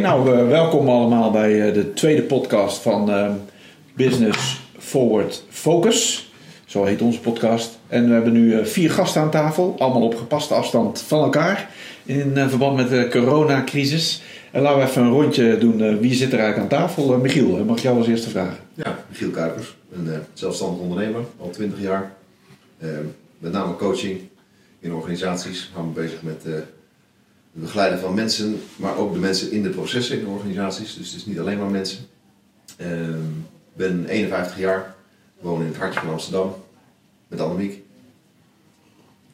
Nou uh, welkom allemaal bij uh, de tweede podcast van uh, Business Forward Focus. Zo heet onze podcast. En we hebben nu vier gasten aan tafel, allemaal op gepaste afstand van elkaar in verband met de coronacrisis. En laten we even een rondje doen. wie zit er eigenlijk aan tafel? Michiel, mag ik jou als eerste vragen? Ja, Michiel Kuipers, een zelfstandig ondernemer, al 20 jaar. met name coaching in organisaties. Hou me bezig met het begeleiden van mensen, maar ook de mensen in de processen in de organisaties. Dus het is niet alleen maar mensen. Ik uh, ben 51 jaar, woon in het hartje van Amsterdam met Annemiek.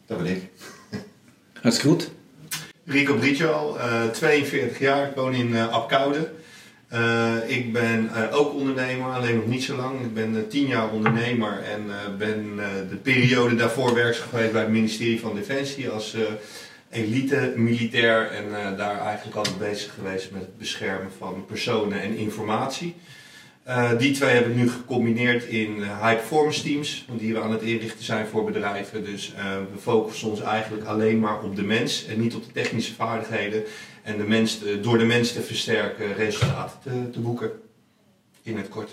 Dat ben ik. Hartstikke goed. Rico Bricio, uh, 42 jaar, ik woon in uh, Apkoude. Uh, ik ben uh, ook ondernemer, alleen nog niet zo lang. Ik ben uh, tien jaar ondernemer en ben de periode daarvoor werkzaam geweest bij het ministerie van Defensie als elite militair en uh, daar eigenlijk altijd bezig geweest met het beschermen van personen en informatie. Uh, die twee hebben we nu gecombineerd in uh, high performance teams, die we aan het inrichten zijn voor bedrijven. Dus we focussen ons eigenlijk alleen maar op de mens en niet op de technische vaardigheden. En de mens, door de mens te versterken resultaten te, te boeken. In het kort.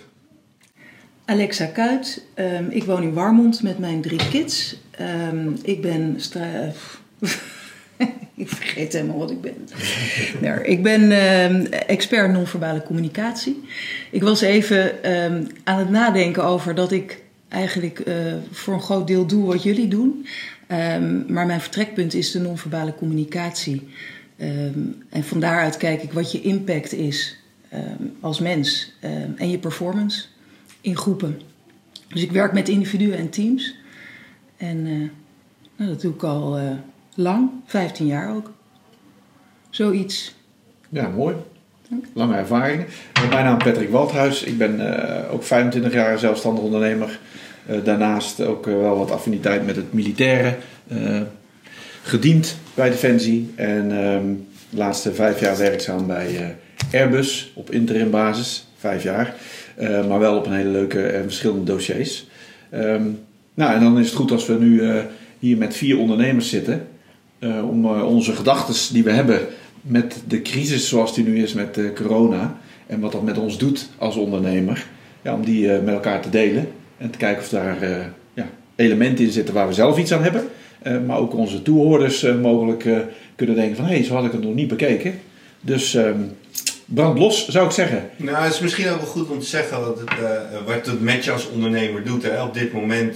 Alexa Kuit, um, ik woon in Warmond met mijn drie kids. Um, ik ben ik vergeet helemaal wat ik ben. nou, ik ben uh, expert non-verbale communicatie. Ik was even uh, aan het nadenken over dat ik eigenlijk uh, voor een groot deel doe wat jullie doen. Um, maar mijn vertrekpunt is de non-verbale communicatie. En van daaruit kijk ik wat je impact is als mens en je performance in groepen. Dus ik werk met individuen en teams. En nou, dat doe ik al Lang, 15 jaar ook. Zoiets. Ja, mooi. Lange ervaring. Mijn naam is Patrick Waldhuis. Ik ben uh, ook 25 jaar zelfstandig ondernemer. Uh, daarnaast ook uh, wel wat affiniteit met het militaire. gediend bij Defensie. En ehm, de laatste vijf jaar werkzaam bij Airbus op interim basis. Vijf jaar. maar wel op een hele leuke en verschillende dossiers. Um, nou, en dan is het goed als we nu hier met vier ondernemers zitten. Uh, om uh, onze gedachten die we hebben met de crisis zoals die nu is met uh, corona en wat dat met ons doet als ondernemer, ja, om die met elkaar te delen en te kijken of daar ja, elementen in zitten waar we zelf iets aan hebben, maar ook onze toehoorders mogelijk kunnen denken van hé, hey, zo had ik het nog niet bekeken. Dus um, brand los, zou ik zeggen. Nou, het is misschien ook wel goed om te zeggen wat het, wat het met je als ondernemer doet. Hè. Op dit moment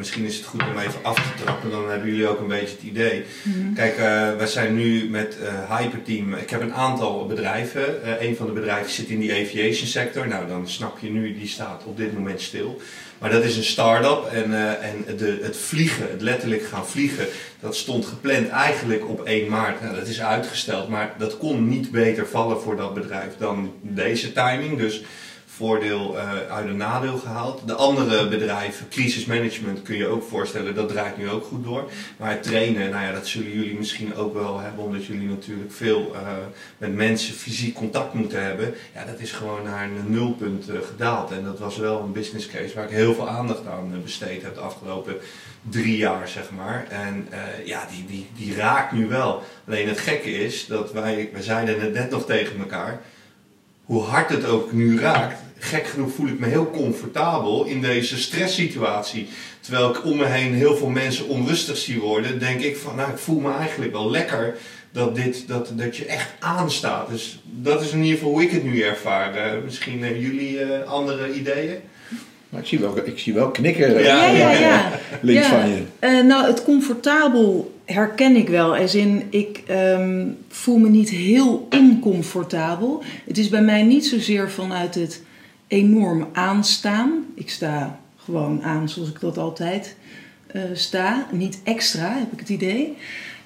misschien is het goed om even af te trappen, dan hebben jullie ook een beetje het idee. Mm Kijk, uh, wij zijn nu met uh, Hyperteam. Ik heb een aantal bedrijven. Uh, een van de bedrijven zit in die aviation sector. Nou, dan snap je nu, die staat op dit moment stil. Maar dat is een start-up en, en de, het vliegen, het letterlijk gaan vliegen, dat stond gepland eigenlijk op 1 maart. Nou, dat is uitgesteld, maar dat kon niet beter vallen voor dat bedrijf dan deze timing. Dus voordeel uh, uit een nadeel gehaald. De andere bedrijven, crisismanagement kun je ook voorstellen, dat draait nu ook goed door. Maar trainen, nou ja, dat zullen jullie misschien ook wel hebben, omdat jullie natuurlijk veel uh, met mensen fysiek contact moeten hebben. Ja, dat is gewoon naar een nulpunt uh, gedaald. En dat was wel een business case waar ik heel veel aandacht aan besteed heb de afgelopen drie jaar, zeg maar. En ja, die, die, die raakt nu wel. Alleen het gekke is dat wij, we zeiden het net nog tegen elkaar hoe hard het ook nu raakt, gek genoeg voel ik me heel comfortabel in deze stresssituatie. Terwijl ik om me heen heel veel mensen onrustig zie worden, denk ik van, nou, ik voel me eigenlijk wel lekker dat, dit, dat, dat je echt aanstaat. Dus dat is in ieder geval hoe ik het nu ervaar. Uh, misschien hebben jullie uh, andere ideeën? Maar ik zie wel, ik zie wel knikken ja, ja, ja, links van je. Uh, nou, het comfortabel herken ik wel. Als in, ik um, voel me niet heel oncomfortabel. Het is bij mij niet zozeer vanuit het enorm aanstaan. Ik sta gewoon aan zoals ik dat altijd uh, sta. Niet extra, heb ik het idee.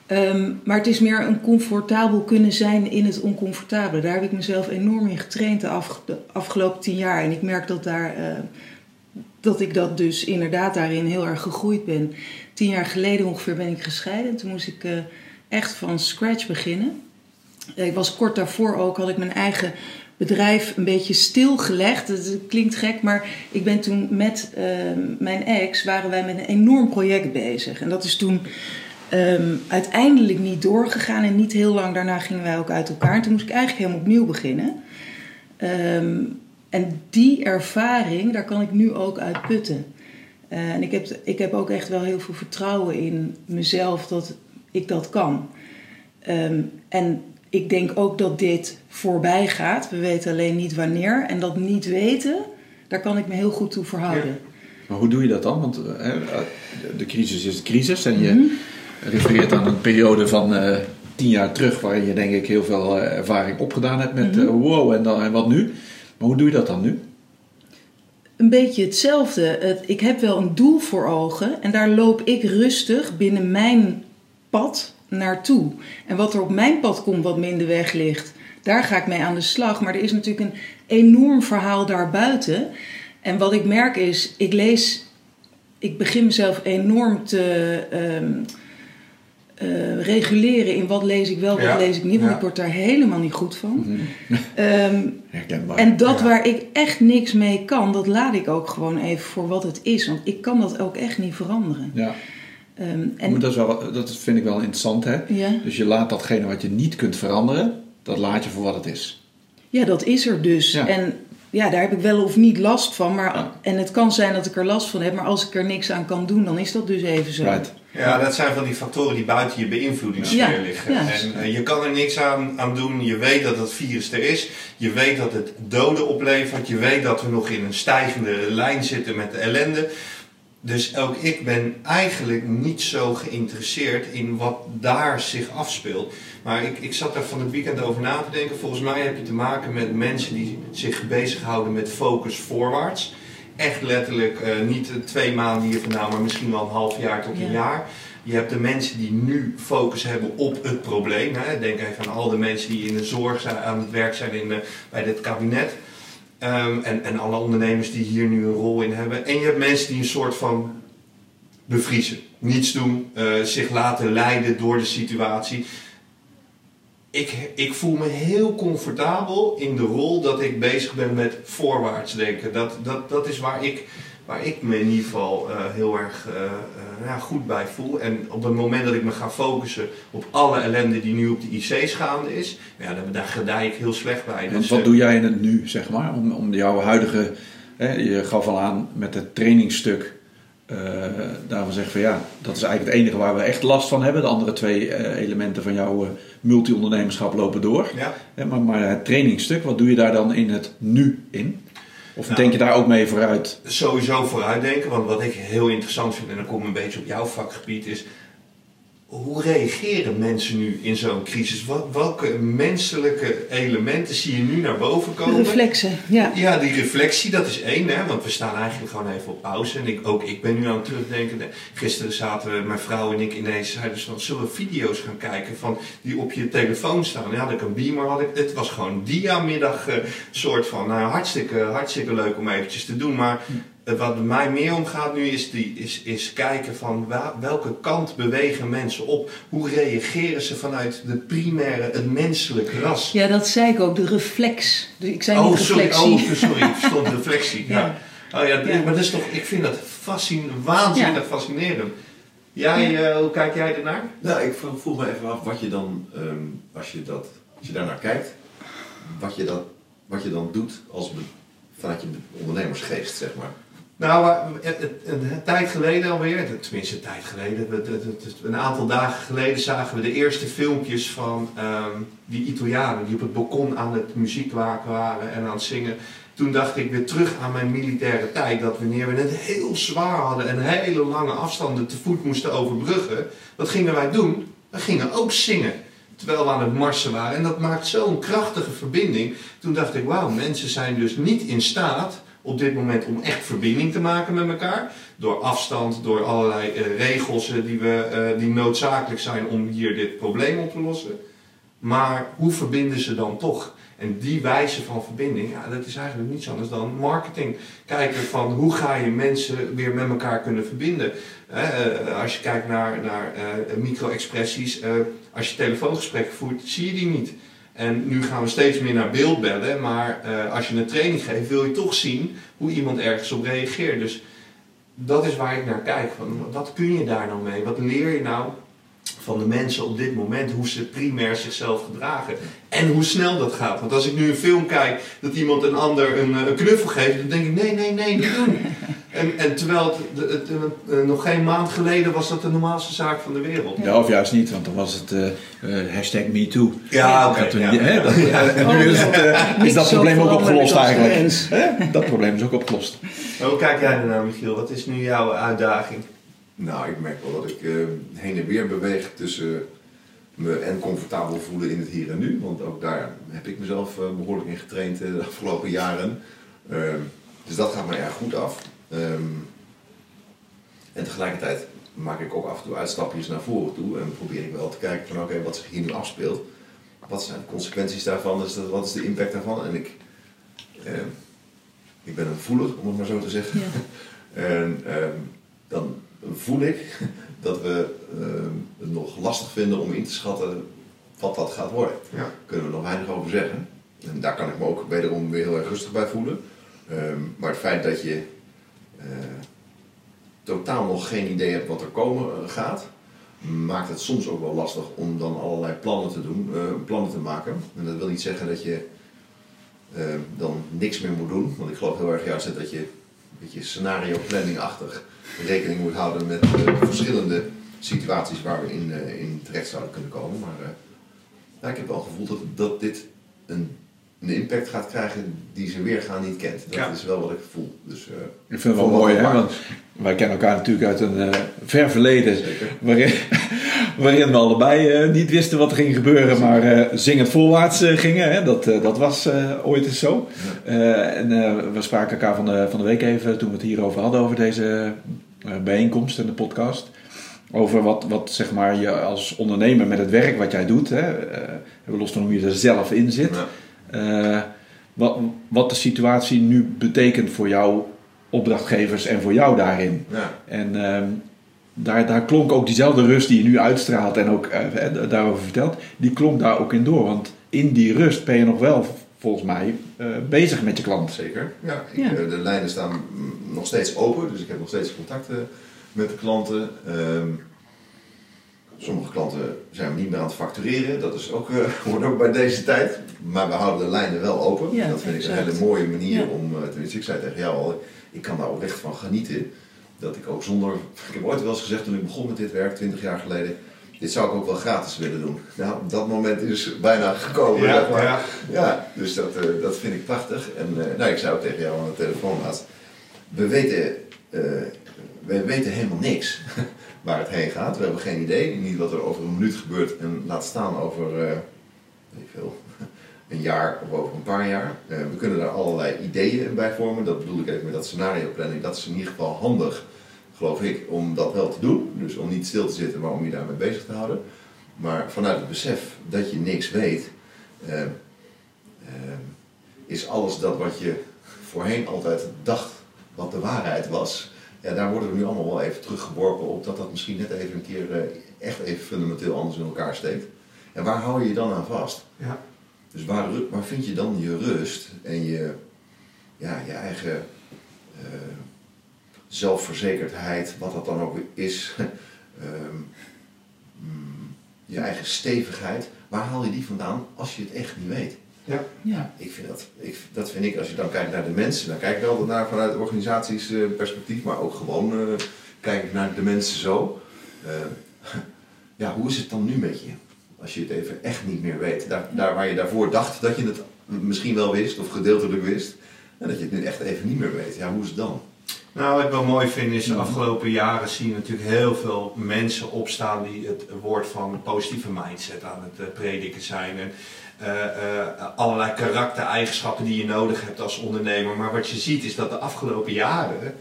Um, maar het is meer een comfortabel kunnen zijn in het oncomfortabele. Daar heb ik mezelf enorm in getraind de, af, de afgelopen tien jaar. En ik merk dat, daar, uh, dat ik dat dus inderdaad daarin heel erg gegroeid ben. Tien jaar geleden ongeveer ben ik gescheiden. Toen moest ik uh, echt van scratch beginnen. Ik was kort daarvoor ook, had ik mijn eigen bedrijf een beetje stilgelegd. Dat klinkt gek, maar ik ben toen met uh, mijn ex, waren wij met een enorm project bezig. En dat is toen Ehm, uiteindelijk niet doorgegaan en niet heel lang daarna gingen wij ook uit elkaar. En toen moest ik eigenlijk helemaal opnieuw beginnen. Ehm, en die ervaring, daar kan ik nu ook uit putten. Eh, en ik heb, ik heb ook echt wel heel veel vertrouwen in mezelf dat ik dat kan. Ehm, en ik denk ook dat dit voorbij gaat. We weten alleen niet wanneer. En dat niet weten, daar kan ik me heel goed toe verhouden. Maar hoe doe je dat dan? Want eh, de crisis is de crisis en je Mhm. refereert aan een periode van eh, tien jaar terug waarin je denk ik heel veel eh, ervaring opgedaan hebt met Mhm. eh, wow en, dan, en wat nu. Maar hoe doe je dat dan nu? Een beetje hetzelfde. Het- Ik heb wel een doel voor ogen en daar loop ik rustig binnen mijn pad naartoe. En wat er op mijn pad komt, wat me in de weg ligt, daar ga ik mee aan de slag. Maar er is natuurlijk een enorm verhaal daarbuiten. En wat ik merk is, ik lees, ik begin mezelf enorm te ehm, eh, reguleren in wat lees ik wel, wat Ja, lees ik niet. Want ja. ik word daar helemaal niet goed van. Mhm. Ehm, en dat Ja. waar ik echt niks mee kan, dat laat ik ook gewoon even voor wat het is. Want ik kan dat ook echt niet veranderen. Ehm, maar en, dat, is wel, dat vind ik wel interessant hè. ja, Dus je laat datgene wat je niet kunt veranderen, dat laat je voor wat het is. ja, dat is er dus. Ja. En ja, daar heb ik wel of niet last van. Maar, Ja. En het kan zijn dat ik er last van heb. Maar als ik er niks aan kan doen, dan is dat dus even zo. Right. Ja, dat zijn van die factoren die buiten je beïnvloedingssfeer Ja, liggen. ja. En eh, je kan er niks aan, aan doen. Je weet dat het virus er is. Je weet dat het doden oplevert. Je weet dat we nog in een stijgende lijn zitten met de ellende. Dus ook ik ben eigenlijk niet zo geïnteresseerd in wat daar zich afspeelt. Maar ik, ik zat daar van het weekend over na te denken. Volgens mij heb je te maken met mensen die zich bezighouden met focus voorwaarts. Echt letterlijk eh, niet twee maanden hier vandaan, maar misschien wel een half jaar tot een Ja. jaar. Je hebt de mensen die nu focus hebben op het probleem. Hè. Denk even aan al de mensen die in de zorg zijn, aan het werk zijn in, bij dit kabinet. Ehm, en, en alle ondernemers die hier nu een rol in hebben. En je hebt mensen die een soort van bevriezen. Niets doen, eh, zich laten leiden door de situatie. Ik, ik voel me heel comfortabel in de rol dat ik bezig ben met voorwaarts denken. Dat, dat, dat is waar ik, waar ik me in ieder geval eh, heel erg eh, eh, ja, goed bij voel. En op het moment dat ik me ga focussen op alle ellende die nu op de IC's gaande is, ja, daar, daar gedij ik heel slecht bij. Dus, wat doe jij in het nu, zeg maar, om, om jouw huidige... Hè, je gaf al aan met het trainingsstuk. eh daarvan zeg van ja, dat is eigenlijk het enige waar we echt last van hebben. De andere twee elementen van jouw multi-ondernemerschap lopen door. ja. Hè, maar, maar het trainingsstuk, wat doe je daar dan in het nu in? Of denk je daar ook mee vooruit? sowieso vooruitdenken. Want wat ik heel interessant vind, en dan kom ik een beetje op jouw vakgebied, is hoe reageren mensen nu in zo'n crisis? Wat, welke menselijke elementen zie je nu naar boven De komen? reflexen, ja. Ja, die reflectie, dat is één, hè, want we staan eigenlijk gewoon even op pauze. En ik, ook ik ben nu aan het terugdenken. Gisteren zaten we, mijn vrouw en ik ineens, zeiden ze van, zullen we video's gaan kijken van, die op je telefoon staan? Ja, had ik een beamer, had ik, het was gewoon dia-middag eh, soort van, nou, hartstikke, hartstikke leuk om eventjes te doen. Maar eh, wat bij mij meer omgaat nu is, die, is, is kijken van welke kant bewegen mensen op? Hoe reageren ze vanuit de primaire, het menselijk ras? Ja, dat zei ik ook, de reflex. Dus ik zei Oh, niet sorry, reflexie. oh, sorry, ik verstond reflectie. Ja. Oh ja, Ja. maar dat is toch, ik vind dat fascin, waanzinnig fascinerend. Jij, eh, hoe kijk jij ernaar? Nou, ik vroeg me even af wat je dan, ehm, als, je dat, als je daarnaar kijkt, wat je, dat, wat je dan doet als vanuit je ondernemersgeest, zeg maar. Nou, een, tijd geleden alweer, tenminste een tijd geleden, een aantal dagen geleden zagen we de eerste filmpjes van ehm, die Italianen die op het balkon aan het muziek maken waren en aan het zingen. Toen dacht ik weer terug aan mijn militaire tijd, dat wanneer we het heel zwaar hadden en hele lange afstanden te voet moesten overbruggen, wat gingen wij doen? We gingen ook zingen. Terwijl we aan het marsen waren. En dat maakt zo'n krachtige verbinding. Toen dacht ik, wauw, mensen zijn dus niet in staat op dit moment om echt verbinding te maken met elkaar. Door afstand, door allerlei eh, regels eh, die, we, eh, die noodzakelijk zijn om hier dit probleem op te lossen. Maar hoe verbinden ze dan toch? En die wijze van verbinding, ja, dat is eigenlijk niets anders dan marketing. Kijken van hoe ga je mensen weer met elkaar kunnen verbinden. Als je kijkt naar, naar eh, micro-expressies, als je telefoongesprekken voert, zie je die niet. En nu gaan we steeds meer naar beeldbellen, maar eh, als je een training geeft, wil je toch zien hoe iemand ergens op reageert. Dus dat is waar ik naar kijk. Van, wat kun je daar nou mee? Wat leer je nou van de mensen op dit moment, hoe ze primair zichzelf gedragen. En hoe snel dat gaat. Want als ik nu een film kijk dat iemand een ander een, eh, een knuffel geeft, dan denk ik nee, nee, nee, niet doen. En, en terwijl het, het, het, uh, nog geen maand geleden was dat de normaalste zaak van de wereld. Ja, of juist niet, want dan was het uh, uh, hashtag MeToo. Ja, oké. Okay, ja. ja. dat, Oh, nu is, het, Niet is dat probleem ook opgelost eigenlijk. Dat probleem is ook opgelost. Hoe kijk jij ernaar, Michiel? Wat is nu jouw uitdaging? Nou, ik merk wel dat ik heen en weer beweeg tussen me en comfortabel voelen in het hier en nu. Want ook daar heb ik mezelf behoorlijk in getraind de afgelopen jaren. Ehm, dus dat gaat me erg goed af. Um, en tegelijkertijd maak ik ook af en toe uitstapjes naar voren toe en probeer ik wel te kijken van oké, okay, wat zich hier nu afspeelt. Wat zijn de consequenties daarvan? Dus dat, wat is de impact daarvan? En ik, eh, ik ben een voeler, om het maar zo te zeggen. Ja. en eh, dan voel ik dat we uh, het nog lastig vinden om in te schatten wat dat gaat worden. Ja. Daar kunnen we nog weinig over zeggen. En daar kan ik me ook wederom weer heel erg rustig bij voelen. Um, maar het feit dat je uh, totaal nog geen idee hebt wat er komen gaat, maakt het soms ook wel lastig om dan allerlei plannen te doen, uh, plannen te maken. En dat wil niet zeggen dat je uh, dan niks meer moet doen, want ik geloof heel erg juist dat je beetje scenario planning-achtig rekening moet houden met uh, verschillende situaties waar we in, in terecht zouden kunnen komen. Maar nou, ik heb wel het gevoel dat, dat dit een een impact gaat krijgen die ze weergaan niet kent. Dat Ja. is wel wat ik voel. Dus, uh, Ik vind het wel mooi, hè? Want wij kennen elkaar natuurlijk uit een uh, ver verleden. Waarin, waarin we allebei uh, niet wisten wat er ging gebeuren, maar uh, zingend voorwaarts gingen. Hè? Dat, dat was ooit eens zo. en we spraken elkaar van de, van de week even toen we het hierover hadden, over deze bijeenkomst en de podcast. Over wat, wat zeg maar, je als ondernemer met het werk wat jij doet, hè? los van hoe je er zelf in zit. Wat, wat de situatie nu betekent voor jouw opdrachtgevers en voor jou daarin. Ja. En uh, daar, daar klonk ook diezelfde rust die je nu uitstraalt en ook uh, daarover vertelt, die klonk daar ook in door. Want in die rust ben je nog wel volgens mij uh, bezig met je klant. Zeker. Ja, ik, Ja. de lijnen staan nog steeds open, dus ik heb nog steeds contacten met de klanten. Um, Sommige klanten zijn we niet meer aan het factureren. Dat is ook, uh, hoort ook bij deze tijd. Maar we houden de lijnen wel open. Ja, dat vind exact. ik een hele mooie manier Ja. om... Uh, tenminste, ik zei tegen jou al, ik kan daar oprecht van genieten. Dat ik ook zonder... Ik heb ooit wel eens gezegd toen ik begon met dit werk, 20 jaar geleden... Dit zou ik ook wel gratis willen doen. Nou, dat moment is bijna gekomen. Ja, zeg maar. ja. ja dus dat, uh, dat vind ik prachtig. En nou, ik ook tegen jou aan de telefoon laatst... We weten, we weten helemaal niks waar het heen gaat. We hebben geen idee. Niet wat er over een minuut gebeurt en laat staan over uh, weet ik veel, een jaar of over een paar jaar. Uh, we kunnen daar allerlei ideeën bij vormen. Dat bedoel ik even met dat scenario planning. Dat is in ieder geval handig, geloof ik, om dat wel te doen. Dus om niet stil te zitten, maar om je daarmee bezig te houden. Maar vanuit het besef dat je niks weet, uh, is alles dat wat je voorheen altijd dacht wat de waarheid was, ja, daar worden we nu allemaal wel even teruggeworpen op dat dat misschien net even een keer echt even fundamenteel anders in elkaar steekt. En waar hou je je dan aan vast? Ja. Dus waar, waar vind je dan je rust en je, ja, je eigen uh, zelfverzekerdheid, wat dat dan ook is, um, mm, je eigen stevigheid, waar haal je die vandaan als je het echt niet weet? Ja. Ja. Ik vind dat, ik, dat vind ik, als je dan kijkt naar de mensen, dan kijk ik altijd naar vanuit organisaties uh, perspectief, maar ook gewoon uh, kijk ik naar de mensen zo. Uh, ja, hoe is het dan nu met je? Als je het even echt niet meer weet. Daar, daar waar je daarvoor dacht dat je het misschien wel wist, of gedeeltelijk wist, en dat je het nu echt even niet meer weet. Ja, hoe is het dan? Nou, wat ik wel mooi vind is, de afgelopen jaren zie je natuurlijk heel veel mensen opstaan die het woord van positieve mindset aan het prediken zijn. En, uh, uh, allerlei karaktereigenschappen die je nodig hebt als ondernemer. Maar wat je ziet is dat de afgelopen jaren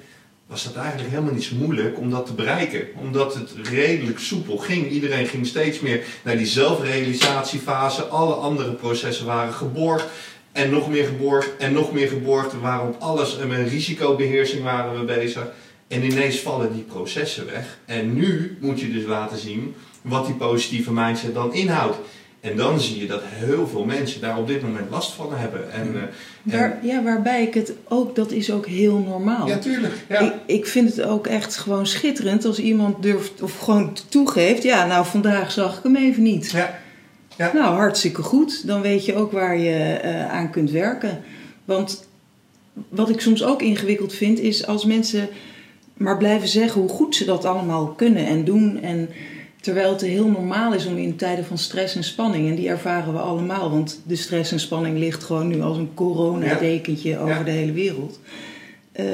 was dat eigenlijk helemaal niet zo moeilijk om dat te bereiken. Omdat het redelijk soepel ging. Iedereen ging steeds meer naar die zelfrealisatiefase. Alle andere processen waren geborgd. En nog meer geborgd en nog meer geborgd. We waren op alles en met risicobeheersing waren we bezig. En ineens vallen die processen weg. En nu moet je dus laten zien wat die positieve mindset dan inhoudt. En dan zie je dat heel veel mensen daar op dit moment last van hebben. En, uh, en... Waar, ja, waarbij ik het ook, dat is ook heel normaal. Ja, tuurlijk. Ja. Ik, ik vind het ook echt gewoon schitterend als iemand durft of gewoon toegeeft, ja, nou vandaag zag ik hem even niet. Ja. Ja. Nou, hartstikke goed. Dan weet je ook waar je uh, aan kunt werken. Want wat ik soms ook ingewikkeld vind, is als mensen maar blijven zeggen hoe goed ze dat allemaal kunnen en doen. En terwijl het heel normaal is om in tijden van stress en spanning, en die ervaren we allemaal, want de stress en spanning ligt gewoon nu als een coronadekentje ja. over ja. de hele wereld. Uh,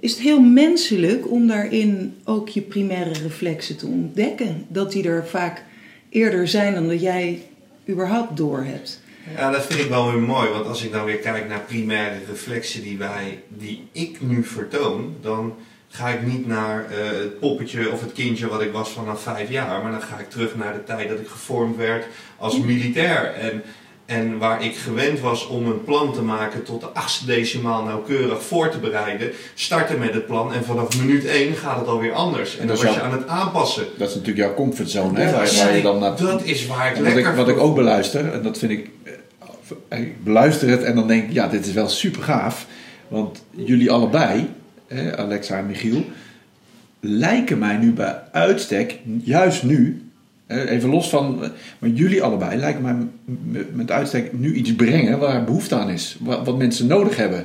is het heel menselijk om daarin ook je primaire reflexen te ontdekken. Dat die er vaak eerder zijn dan dat jij überhaupt door hebt. Ja, dat vind ik wel weer mooi. Want als ik dan weer kijk naar primaire reflexen die, wij, die ik nu vertoon, dan ga ik niet naar uh, het poppetje of het kindje wat ik was vanaf vijf jaar. Maar dan ga ik terug naar de tijd dat ik gevormd werd als militair. En, en waar ik gewend was om een plan te maken tot de achtste decimaal nauwkeurig voor te bereiden, starten met het plan en vanaf minuut één gaat het alweer anders. En dan was je aan het aanpassen. Dat is natuurlijk jouw comfortzone, hè, waar, waar, je dan naar... Dat is waar ik wat lekker ik, Wat ik ook beluister, en dat vind ik... Ik beluister het en dan denk ik, ja, dit is wel super gaaf. Want jullie allebei, Alexa en Michiel, lijken mij nu bij uitstek, juist nu, even los van, maar jullie allebei lijken mij met uitstek nu iets brengen waar behoefte aan is, wat mensen nodig hebben.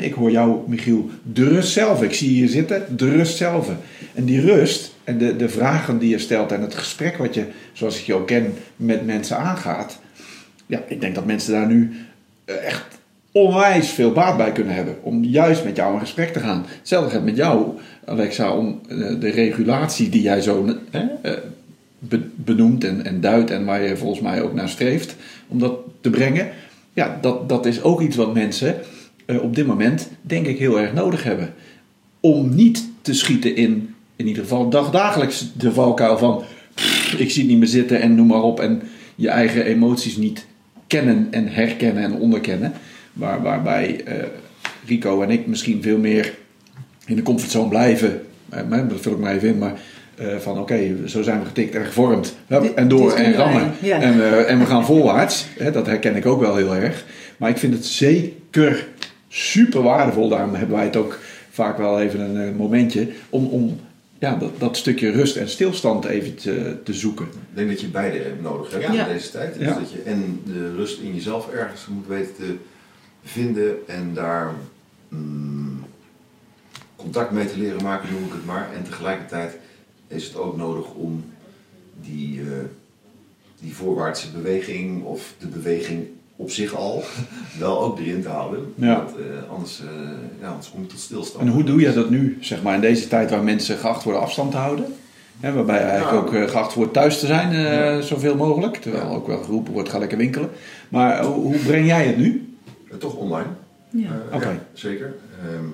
Ik hoor jou, Michiel, de rust zelf. Ik zie je zitten, de rust zelf. En die rust en de, de vragen die je stelt en het gesprek wat je, zoals ik je ook ken, met mensen aangaat. Ja, ik denk dat mensen daar nu echt onwijs veel baat bij kunnen hebben. Om juist met jou in gesprek te gaan. Hetzelfde geldt met jou, Alexa, om de regulatie die jij zo benoemt en, en duidt en waar je volgens mij ook naar streeft, om dat te brengen. Ja, dat, dat is ook iets wat mensen op dit moment, denk ik, heel erg nodig hebben. Om niet te schieten in, in ieder geval dagdagelijks de valkuil van ik zie het niet meer zitten en noem maar op. En je eigen emoties niet kennen en herkennen en onderkennen. Waar, waarbij uh, Rico en ik misschien veel meer in de comfortzone blijven. Uh, dat vul ik maar even in, maar uh, van oké, okay, zo zijn we getikt en gevormd. Hup, dit, en door en rammen. Ja. En, en, we gaan voorwaarts. Hè, dat herken ik ook wel heel erg. Maar ik vind het zeker super waardevol. Daarom hebben wij het ook vaak wel even een momentje. Om, om ja, dat, dat, stukje rust en stilstand even te, te zoeken. Ik denk dat je beide nodig hebt ja. in deze tijd. Dus dat je en de rust in jezelf ergens moet weten te vinden en daar mm, contact mee te leren maken, noem ik het maar. En tegelijkertijd is het ook nodig om die, uh, die voorwaartse beweging of de beweging op zich al wel ook erin te houden. Ja. Want, uh, anders, uh, ja, anders kom je tot stilstand. En hoe doe je dat nu, zeg maar, in deze tijd waar mensen geacht worden afstand te houden? Hè, waarbij eigenlijk Ja. ook geacht wordt thuis te zijn, uh, Ja. zoveel mogelijk. Terwijl ook wel geroepen wordt, ga lekker winkelen. Maar hoe, hoe breng jij het nu? Uh, toch online. Ja. Uh, Oké. ja, zeker. Ehm,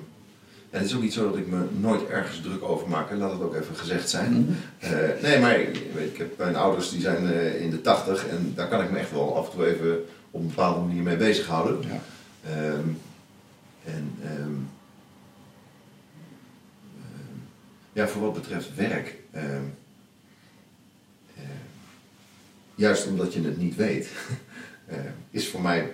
en het is ook niet zo dat ik me nooit ergens druk over maak. Laat het ook even gezegd zijn. Mhm. Eh, nee, maar ik, weet, ik heb mijn ouders die zijn eh, in de tachtig en daar kan ik me echt wel af en toe even op een bepaalde manier mee bezighouden. Ja. Ehm, en ehm, ehm, ja, voor wat betreft werk, ehm, eh, juist omdat je het niet weet, eh, is voor mij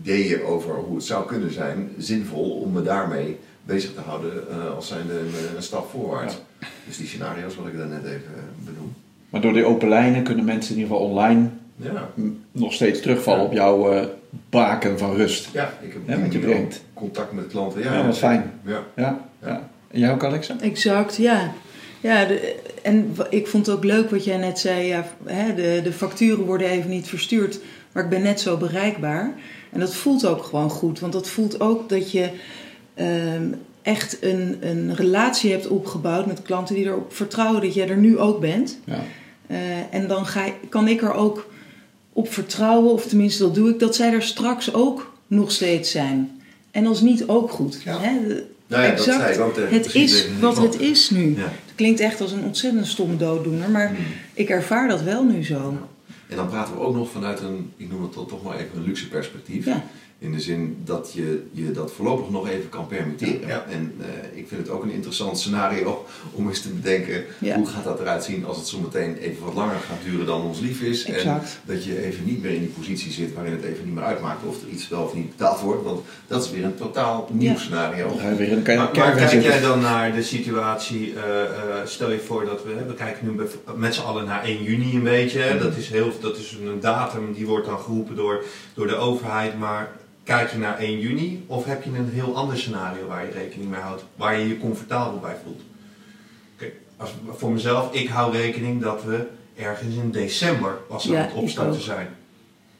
ideeën over hoe het zou kunnen zijn zinvol om me daarmee bezig te houden eh, als zijnde een, een stap voorwaarts. Dus die scenario's wat ik daarnet even eh, benoem. Maar door die open lijnen kunnen mensen in ieder geval online Ja, nog steeds terugvallen op jouw eh, baken van rust. ja ik heb Ja, wat je brengt. contact met klanten. Ja, Ja, wat fijn. Ja. Ja, ja. En jij ook, Alexa? Exact, ja. ja de, en ik vond het ook leuk wat jij net zei. Ja, hè, de, de facturen worden even niet verstuurd, maar ik ben net zo bereikbaar. En dat voelt ook gewoon goed, want dat voelt ook dat je ehm, echt een, een relatie hebt opgebouwd met klanten die erop vertrouwen dat jij er nu ook bent. Ja. Eh, en dan ga, kan ik er ook op vertrouwen, of tenminste dat doe ik, dat zij er straks ook nog steeds zijn. En als niet ook goed. Ja. Hè? Nou ja, dat zei ook het is wat het is nu. Ja. Het klinkt echt als een ontzettend stomme dooddoener, maar Hmm. ik ervaar dat wel nu zo. En dan praten we ook nog vanuit een, ik noem het toch maar even een luxe perspectief. Ja. In de zin dat je je dat voorlopig nog even kan permitteren. Ja. En eh, ik vind het ook een interessant scenario om eens te bedenken Ja. hoe gaat dat eruit zien als het zometeen even wat langer gaat duren dan ons lief is. Exact. En dat je even niet meer in die positie zit waarin het even niet meer uitmaakt of er iets wel of niet betaald wordt. Want dat is weer een totaal nieuw Ja. scenario. Weer een Maar, kijk jij dan naar de situatie, eh, eh, stel je voor dat we, we kijken nu met z'n allen naar 1 juni een beetje. hè. Dat, is heel, dat is een datum die wordt dan geroepen door, door de overheid. Maar kijk je naar 1 juni of heb je een heel ander scenario waar je rekening mee houdt? Waar je je comfortabel bij voelt? Kijk, als, voor mezelf, ik hou rekening dat we ergens in december pas aan Ja, het opstarten zijn.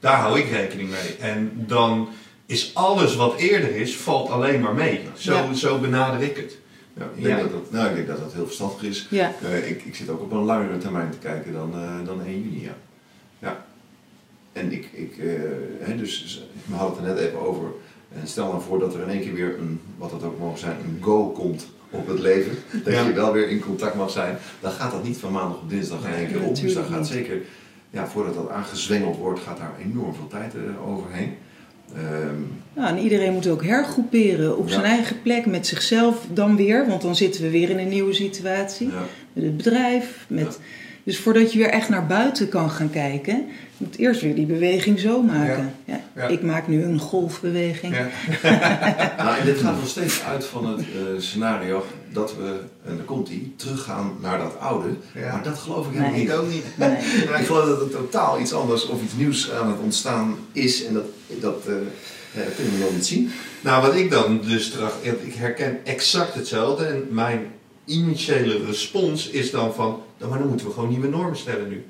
Daar hou ik rekening mee. En dan is alles wat eerder is, valt alleen maar mee. Zo, Ja. zo benader ik het. Ja, ik, denk Ja. dat dat, nou, ik denk dat dat heel verstandig is. Ja. Eh, ik, ik zit ook op een langere termijn te kijken dan, eh, dan 1 juni. Ja. En ik, ik eh, hè, dus we hadden het er net even over. En stel nou voor dat er in één keer weer een, wat dat ook mogen zijn, een go komt op het leven. Dat Ja. je wel weer in contact mag zijn. Dan gaat dat niet van maandag op dinsdag in één keer op. Dus dan gaat zeker, ja, voordat dat aangezwengeld wordt, gaat daar enorm veel tijd eh, overheen. Ehm, Nou, en iedereen moet ook hergroeperen op Ja. zijn eigen plek met zichzelf dan weer. Want dan zitten we weer in een nieuwe situatie. ja. Met het bedrijf. Met... Dus voordat je weer echt naar buiten kan gaan kijken, je moet eerst weer die beweging zo maken. Ja. Ja. Ik maak nu een golfbeweging. Ja. Nou, en dit gaat nog steeds uit van het eh, scenario dat we, en daar komt hij, teruggaan naar dat oude. Ja. Maar dat geloof ik helemaal Nee. niet. Ik ook niet. Nee. Ik geloof dat het totaal iets anders of iets nieuws aan het ontstaan is. En dat, dat, eh, ja, dat kunnen we nog niet zien. Nou, wat ik dan dus terug, ik herken exact hetzelfde. En mijn initiële respons is dan van, nou, maar dan moeten we gewoon nieuwe normen stellen nu.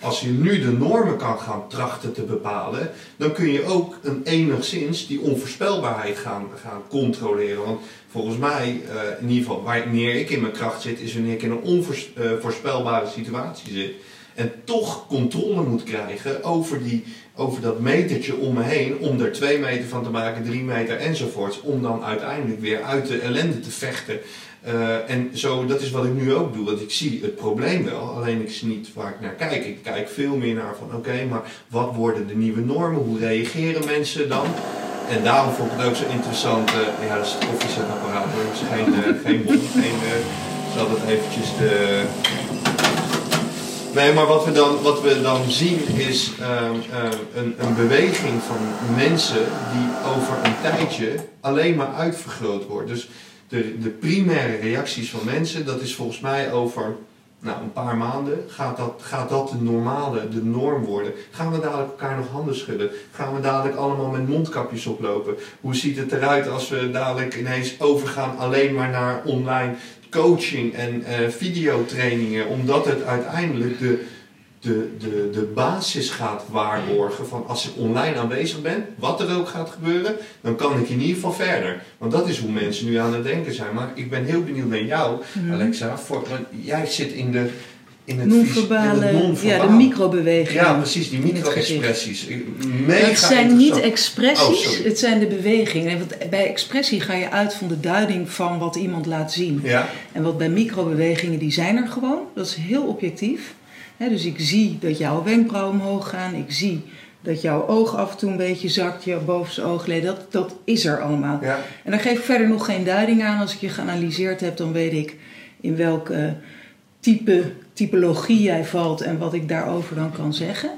Als je nu de normen kan gaan trachten te bepalen, dan kun je ook een enigszins die onvoorspelbaarheid gaan, gaan controleren. Want volgens mij, eh, in ieder geval wanneer ik in mijn kracht zit, is wanneer ik in een onvoorspelbare situatie zit. En toch controle moet krijgen over, die, over dat metertje om me heen. Om er twee meter van te maken, drie meter enzovoorts. Om dan uiteindelijk weer uit de ellende te vechten. Eh, en zo, dat is wat ik nu ook doe. Want ik zie het probleem wel, alleen ik zie niet waar ik naar kijk. Ik kijk veel meer naar van oké, maar wat worden de nieuwe normen? Hoe reageren mensen dan? En daarom vond ik het ook zo interessant. eh, ja, dat is het koffiezetapparaat hoor. Dat is geen, eh, geen bon. Geen, zal dat eventjes de... Nee, maar wat we dan, wat we dan zien is ehm, ehm, een, een beweging van mensen die over een tijdje alleen maar uitvergroot wordt. Dus de, de primaire reacties van mensen, dat is volgens mij over nou, een paar maanden, gaat dat, gaat dat de normale, de norm worden. Gaan we dadelijk elkaar nog handen schudden? Gaan we dadelijk allemaal met mondkapjes oplopen? Hoe ziet het eruit als we dadelijk ineens overgaan alleen maar naar online coaching en eh, videotrainingen, omdat het uiteindelijk de, de, de, de basis gaat waarborgen van als ik online aanwezig ben, wat er ook gaat gebeuren, dan kan ik in ieder geval verder. Want dat is hoe mensen nu aan het denken zijn. Maar ik ben heel benieuwd naar jou, Alexa, voor, want jij zit in de in het vis- in het Non-verbale, ja, de microbewegingen. Ja, precies, die micro-expressies. Het zijn niet expressies, Oh, sorry. het zijn de bewegingen. Want bij expressie ga je uit van de duiding van wat iemand laat zien. Ja, En wat bij microbewegingen, die zijn er gewoon. Dat is heel objectief. Dus ik zie dat jouw wenkbrauwen omhoog gaan. Ik zie dat jouw oog af en toe een beetje zakt, je bovenste oogleden. Dat, dat is er allemaal. ja. En daar geef ik verder nog geen duiding aan. Als ik je geanalyseerd heb, dan weet ik in welke type, typologie jij valt en wat ik daarover dan kan zeggen.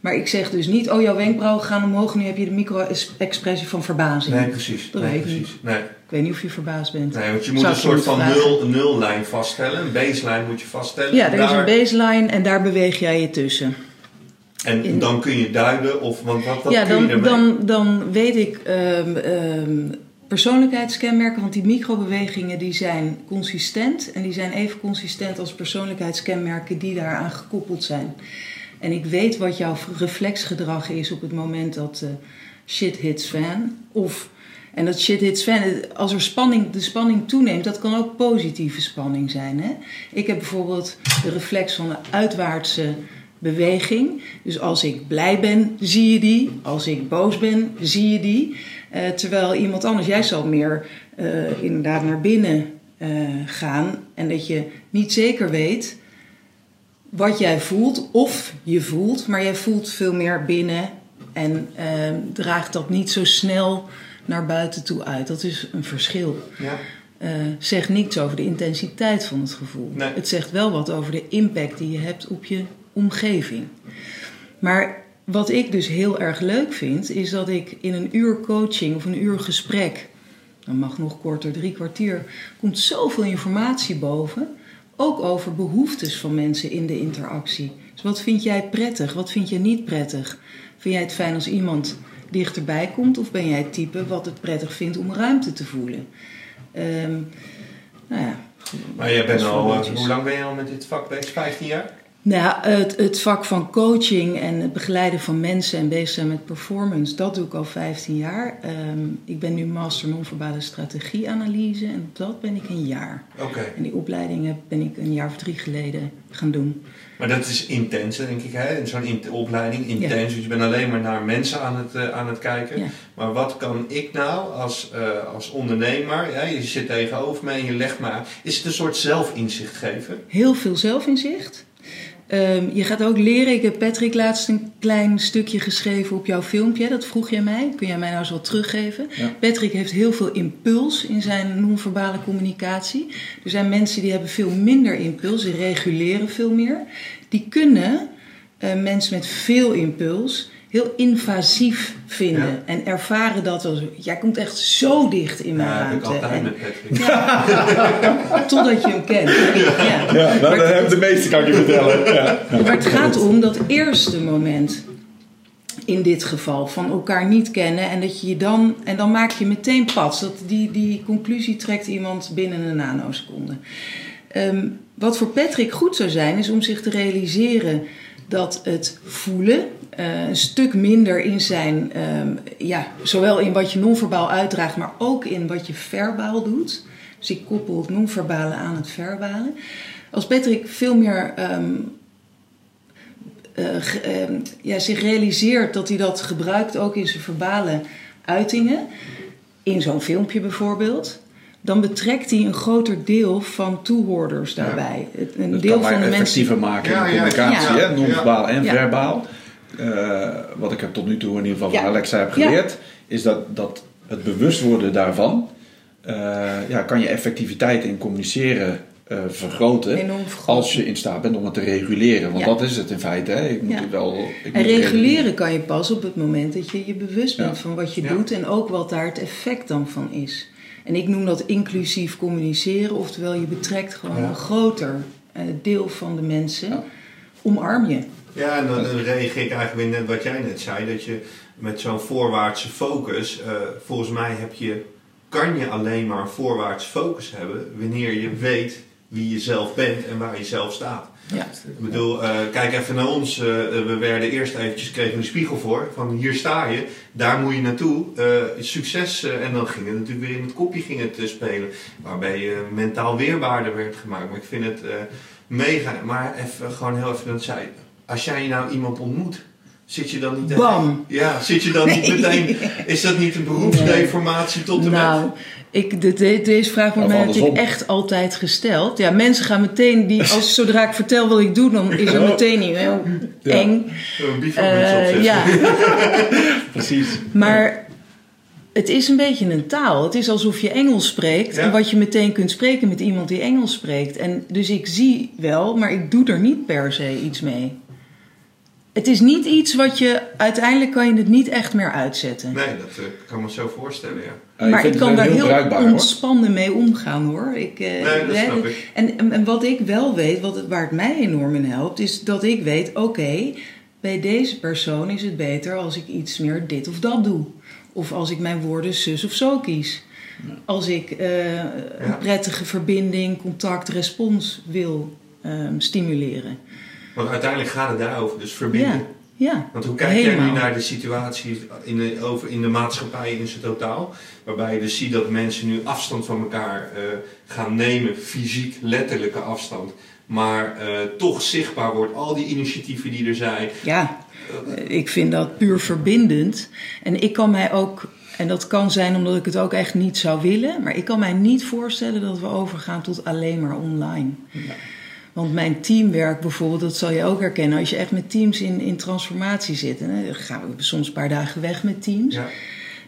Maar ik zeg dus niet, oh jouw wenkbrauwen gaan omhoog, nu heb je de micro-expressie van verbazing. Nee, precies. Dat nee, weet precies. Nee. Ik weet niet of je verbaasd bent. nee, want je moet Zou een soort van nul, nullijn vaststellen. Een baseline moet je vaststellen. Ja, er is een baseline en daar beweeg jij je tussen. En in- dan kun je duiden of want wat, wat ja, kun je dan, ermee? dan, dan weet ik ehm, persoonlijkheidskenmerken, want die microbewegingen die zijn consistent en die zijn even consistent als persoonlijkheidskenmerken die daaraan gekoppeld zijn. En ik weet wat jouw reflexgedrag is op het moment dat eh, shit hits fan. Of, en dat shit hits fan, als er spanning, de spanning toeneemt, dat kan ook positieve spanning zijn. Hè? Ik heb bijvoorbeeld de reflex van een uitwaartse beweging. Dus als ik blij ben, zie je die. Als ik boos ben, zie je die. Eh, terwijl iemand anders, jij zal meer eh, inderdaad naar binnen eh, gaan. En dat je niet zeker weet wat jij voelt of je voelt. Maar jij voelt veel meer binnen en eh, draagt dat niet zo snel naar buiten toe uit. Dat is een verschil. Ja. uh, zegt niets over de intensiteit van het gevoel. Nee. Het zegt wel wat over de impact die je hebt op je omgeving. Maar wat ik dus heel erg leuk vind, is dat ik in een uur coaching of een uur gesprek, dan mag nog korter, drie kwartier, komt zoveel informatie boven. Ook over behoeftes van mensen in de interactie. Dus wat vind jij prettig? Wat vind je niet prettig? Vind jij het fijn als iemand dichterbij komt? Of ben jij het type wat het prettig vindt om ruimte te voelen? Um, nou ja, maar jij bent al, uh, hoe lang ben je al met dit vak bezig? 15 jaar? Nou, het, het, vak van coaching en het begeleiden van mensen en bezig zijn met performance, dat doe ik al 15 jaar. Um, ik ben nu master non-verbale strategieanalyse en dat ben ik een jaar. Oké. En die opleidingen ben ik een jaar of drie geleden gaan doen. Maar dat is intens, denk ik, hè? Zo'n in opleiding, intens. Ja. Dus je bent alleen maar naar mensen aan het, uh, aan het kijken. Ja. Maar wat kan ik nou als, uh, als ondernemer, ja, je zit tegenover me en je legt me aan. Is het een soort zelfinzicht geven? Heel veel zelfinzicht. Um, je gaat ook leren. Ik heb Patrick laatst een klein stukje geschreven op jouw filmpje. Dat vroeg jij mij. Kun jij mij nou eens wat teruggeven? Ja. Patrick heeft heel veel impuls in zijn non-verbale communicatie. Er zijn mensen die hebben veel minder impuls. Die reguleren veel meer. Die kunnen uh, mensen met veel impuls heel invasief vinden. Ja. En ervaren dat als... Jij komt echt zo dicht in mijn Ja, ruimte. ik altijd En- met Patrick. ja, totdat je hem kent. Ja. Ja, nou, Maar dat hebben de meeste, kan ik je vertellen. Ja. Maar het gaat om dat eerste moment. In dit geval, van elkaar niet kennen. En dat je je dan. En dan maak je meteen pas. Dat die, die conclusie trekt iemand binnen een nanoseconde. Ehm, wat voor Patrick goed zou zijn, is om zich te realiseren dat het voelen. eh, een stuk minder in zijn. ehm, ja, zowel in wat je non-verbaal uitdraagt, maar ook in wat je verbaal doet. Dus ik koppel het non-verbale aan het verbale. Als Patrick veel meer ehm, eh, ehm, ja, zich realiseert dat hij dat gebruikt ook in zijn verbale uitingen, in zo'n filmpje bijvoorbeeld, dan betrekt hij een groter deel van toehoorders daarbij. Een Dat deel kan van de mensen. effectiever maken in ja, communicatie, ja. hè? non-verbaal en Ja. verbaal. Eh, wat ik er tot nu toe in ieder geval van Ja. Alexa heb Ja. geleerd, is dat, dat het bewust worden daarvan, eh, ja, kan je effectiviteit in communiceren eh, vergroten. Als je in staat bent om het te reguleren. Want Ja. dat is het in feite. Hè? Ik moet Ja. het wel. Ik En moet reguleren kan je pas op het moment dat je je bewust bent Ja. van wat je Ja. doet en ook wat daar het effect dan van is. En ik noem dat inclusief communiceren, oftewel je betrekt gewoon Ja. een groter eh, deel van de mensen. Ja. Omarm je. Ja, en dan, dan reageer ik eigenlijk weer net wat jij net zei. Dat je met zo'n voorwaartse focus, eh, volgens mij heb je, kan je alleen maar een voorwaartse focus hebben wanneer je weet wie je zelf bent en waar je zelf staat. Ja. Ik bedoel, eh, kijk even naar ons. we werden eerst eventjes, kregen een spiegel voor. Van hier sta je, daar moet je naartoe. eh, succes. eh, en dan ging het natuurlijk weer in het kopje ging het, eh, spelen. Waarbij je mentaal weerbaarder werd gemaakt. Maar ik vind het eh, mega. Maar even, gewoon heel even dat zei. Als jij nou iemand ontmoet, zit je dan niet... Bam. Ja, zit je dan niet meteen... Is dat niet een beroepsdeformatie tot en met... Ik, de, de- deze vraag wordt mij natuurlijk echt altijd gesteld. Ja, mensen gaan meteen, die, als, zodra ik vertel wat ik doe, dan is er meteen niet heel Ja. eng. Eh, opzetten. ja, Precies. maar het is een beetje een taal. Het is alsof je Engels spreekt Ja. en wat je meteen kunt spreken met iemand die Engels spreekt. En dus ik zie wel, maar ik doe er niet per se iets mee. Het is niet iets wat je, uiteindelijk kan je het niet echt meer uitzetten. Nee, dat eh, kan me zo voorstellen, ja. Maar ik kan daar heel, hoor. ontspannen mee omgaan hoor. Ik, eh, Nee, dat snap ik. En, en, en wat ik wel weet, wat het, waar het mij enorm in helpt, is dat ik weet: oké, bij deze persoon is het beter als ik iets meer dit of dat doe. Of als ik mijn woorden zus of zo kies. Als ik eh, een prettige verbinding, contact, respons wil ehm, stimuleren. Want uiteindelijk gaat het daarover, dus verbinden. Ja, ja. Want hoe kijk jij nu naar de situatie in de, over, in de maatschappij in zijn totaal? Waarbij je dus ziet dat mensen nu afstand van elkaar eh, gaan nemen, fysiek, letterlijke afstand. Maar eh, toch zichtbaar wordt al die initiatieven die er zijn. Ja, ik vind dat puur verbindend. En ik kan mij ook, en dat kan zijn omdat ik het ook echt niet zou willen, maar ik kan mij niet voorstellen dat we overgaan tot alleen maar online. Want mijn teamwerk bijvoorbeeld, dat zal je ook herkennen. Als je echt met teams in, in transformatie zit, en dan gaan we soms een paar dagen weg met teams. Ja.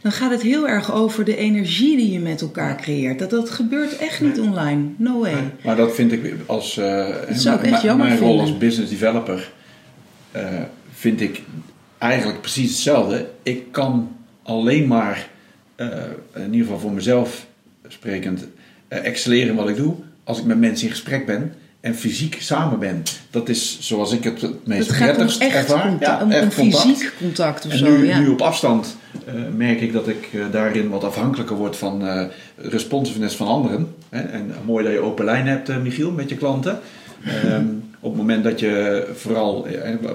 dan gaat het heel erg over de energie die je met elkaar creëert. Dat, dat gebeurt echt niet online. No way. Maar dat vind ik als uh, zou ik echt jammer mijn rol vinden. als business developer uh, vind ik eigenlijk precies hetzelfde. Ik kan alleen maar, uh, in ieder geval voor mezelf sprekend, excelleren in wat ik doe als ik met mensen in gesprek ben en fysiek samen ben. Dat is zoals ik het het meest het prettigst echt ervaar. Contact, ja, om, echt om contact. fysiek contact of En zo. nu, ja. nu op afstand uh, merk ik dat ik uh, daarin wat afhankelijker word van uh, responsiveness van anderen. Hè? En mooi dat je open lijn hebt, Michiel, met je klanten. Um, op het moment dat je vooral,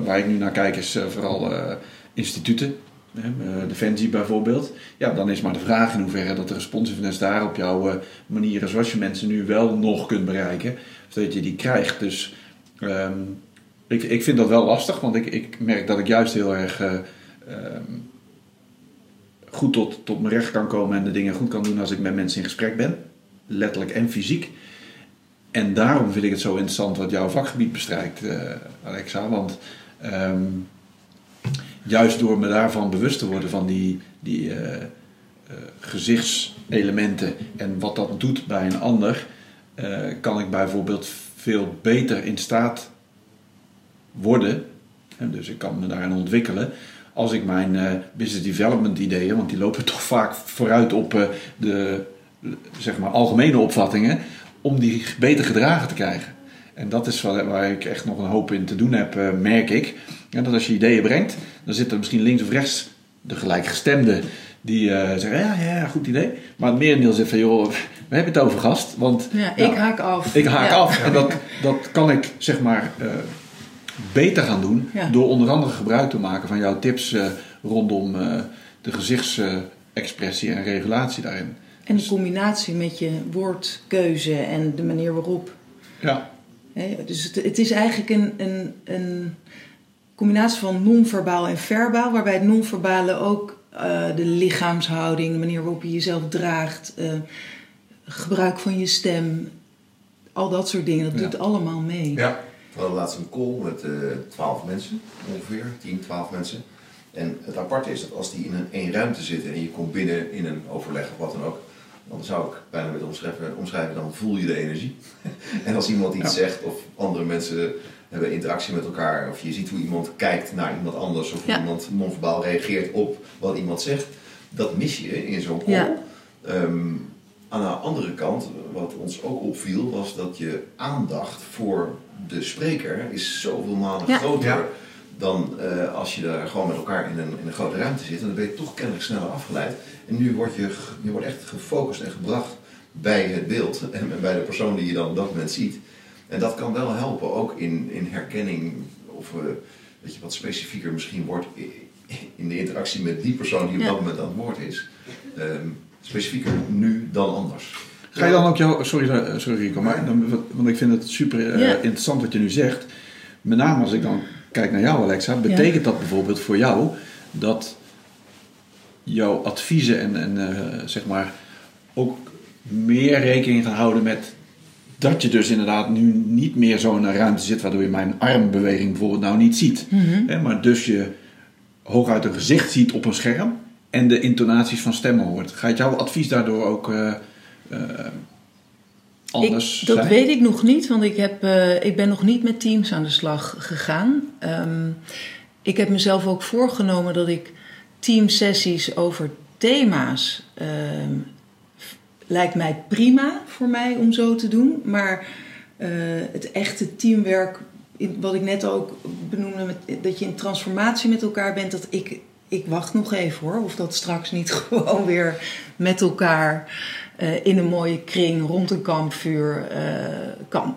waar ik nu naar kijk, is vooral instituten. Defensie bijvoorbeeld. Ja, dan is maar de vraag in hoeverre dat de responsiveness daar op jouw manieren zoals je mensen nu wel nog kunt bereiken, zodat je die krijgt. Dus um, ik, ik vind dat wel lastig, want ik, ik merk dat ik juist heel erg uh, um, goed tot, tot mijn recht kan komen en de dingen goed kan doen als ik met mensen in gesprek ben, letterlijk en fysiek. En daarom vind ik het zo interessant wat jouw vakgebied bestrijkt, uh, Alexa. Want um, juist door me daarvan bewust te worden van die, die uh, gezichtselementen en wat dat doet bij een ander, uh, kan ik bijvoorbeeld veel beter in staat worden. En dus ik kan me daarin ontwikkelen. Als ik mijn uh, business development ideeën, want die lopen toch vaak vooruit op uh, de zeg maar, algemene opvattingen, om die beter gedragen te krijgen. En dat is waar, ik echt nog een hoop in te doen heb, merk ik. En dat als je ideeën brengt, dan zit er misschien links of rechts de gelijkgestemde die zeggen, ja, ja, goed idee. Maar het merendeel zegt van, joh, we hebben het over gast. Want, ja, ik haak af. Ik haak ja. af. En dat, dat kan ik, zeg maar, uh, beter gaan doen. Ja. Door onder andere gebruik te maken van jouw tips uh, rondom uh, de gezichtsexpressie en regulatie daarin. En de combinatie met je woordkeuze en de manier waarop. Ja. He, dus het, het, is eigenlijk een, een, een combinatie van non-verbaal en verbaal, waarbij het non-verbale ook de lichaamshouding, de manier waarop je jezelf draagt, gebruik van je stem, al dat soort dingen, dat Ja. doet allemaal mee. Ja. We hadden laatst een call met eh, twaalf mensen, ongeveer, 10, 12 mensen. En het aparte is dat als die in een één ruimte zitten en je komt binnen in een overleg of wat dan ook, dan zou ik bijna willen omschrijven, omschrijven dan voel je de energie. en als iemand iets Ja. zegt of andere mensen hebben interactie met elkaar, of je ziet hoe iemand kijkt naar iemand anders, of hoe Ja. iemand non-verbaal reageert op wat iemand zegt, dat mis je in zo'n call. Ja. Aan de andere kant, wat ons ook opviel, was dat je aandacht voor de spreker is zoveel malen Ja. groter Ja. dan eh, als je daar gewoon met elkaar in een, in een grote ruimte zit. En dan ben je toch kennelijk sneller afgeleid. En nu word je, je wordt echt gefocust en gebracht bij het beeld en bij de persoon die je dan op dat moment ziet. En dat kan wel helpen, ook in, in herkenning of eh, dat je wat specifieker misschien wordt in de interactie met die persoon die op Ja. dat moment aan het woord is. Ehm, specifieker nu dan anders. Ga je dan ook jouw... Sorry, eh, sorry Rico, maar dan, want ik vind het super eh, Ja. interessant wat je nu zegt. Met name als ik dan kijk naar jou Alexa, betekent dat bijvoorbeeld voor jou dat jouw adviezen en, en eh, zeg maar ook meer rekening gaan houden met dat je dus inderdaad nu niet meer zo in een ruimte zit waardoor je mijn armbeweging bijvoorbeeld nou niet ziet. Hè, maar dus je hooguit een gezicht ziet op een scherm en de intonaties van stemmen hoort. Gaat jouw advies daardoor ook eh, eh, anders Ik, dat zijn? weet ik nog niet, want ik, heb, eh, ik ben nog niet met teams aan de slag gegaan. Ehm, ik heb mezelf ook voorgenomen dat ik teamsessies over thema's. ehm, lijkt mij prima voor mij om zo te doen. Maar het echte teamwerk, wat ik net ook benoemde, dat je in transformatie met elkaar bent, dat ik. Ik wacht nog even hoor, of dat straks niet gewoon weer met elkaar eh, in een mooie kring rond een kampvuur eh, kan.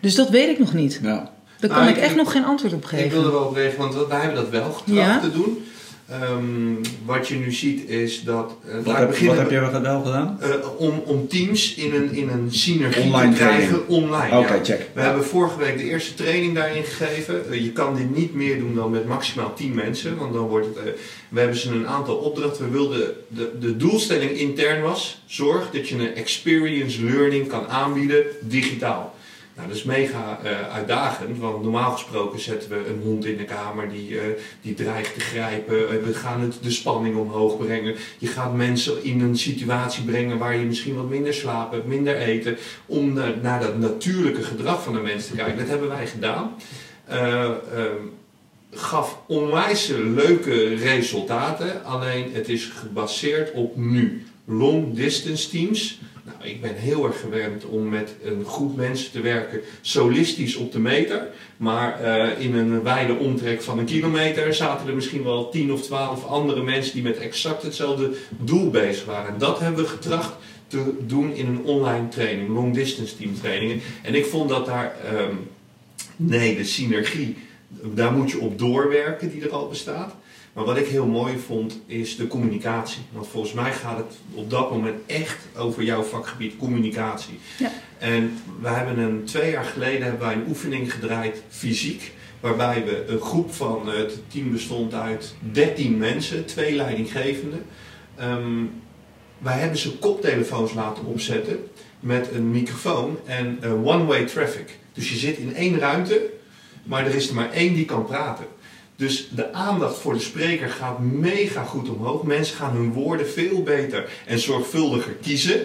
Dus dat weet ik nog niet. Ja. Daar kan Nou, ik ik- echt nog geen antwoord op Ik geven. wilde wel op reageren, want wij hebben dat wel getracht Ja. te doen. Ehm, wat je nu ziet is dat... eh, Wat, heb, beginnen wat heb jij wel gedaan? eh, om, om teams in een, in een synergie Online te krijgen training. online. Oké, ja. check. We hebben vorige week de eerste training daarin gegeven. Eh, je kan dit niet meer doen dan met maximaal 10 mensen. Want dan wordt het. we hebben ze een aantal opdrachten. We wilden. De, de doelstelling intern was. Zorg dat je een experience learning kan aanbieden digitaal. Nou, dat is mega uh, uitdagend, want normaal gesproken zetten we een hond in de kamer die, uh, die dreigt te grijpen. Uh, we gaan het, de spanning omhoog brengen. Je gaat mensen in een situatie brengen waar je misschien wat minder slapen minder eten. Om naar, dat natuurlijke gedrag van de mens te kijken. Dat hebben wij gedaan. Ehm, gaf onwijs leuke resultaten, alleen het is gebaseerd op nu. Long distance teams nou, ik ben heel erg gewend om met een groep mensen te werken, solistisch op de meter. Maar uh, in een wijde omtrek van een kilometer zaten er misschien wel 10 of 12 andere mensen die met exact hetzelfde doel bezig waren. En dat hebben we getracht te doen in een online training, long distance team trainingen. En ik vond dat daar, um, nee, de synergie, daar moet je op doorwerken die er al bestaat. Maar wat ik heel mooi vond is de communicatie. Want volgens mij gaat het op dat moment echt over jouw vakgebied communicatie. Ja. En we hebben een twee jaar geleden hebben wij een oefening gedraaid fysiek. Waarbij we een groep van, eh, het team bestond uit 13 mensen, twee leidinggevenden. Um, wij hebben ze koptelefoons laten opzetten met een microfoon en one-way traffic. Dus je zit in één ruimte, maar er is er maar één die kan praten. Dus de aandacht voor de spreker gaat mega goed omhoog. Mensen gaan hun woorden veel beter en zorgvuldiger kiezen.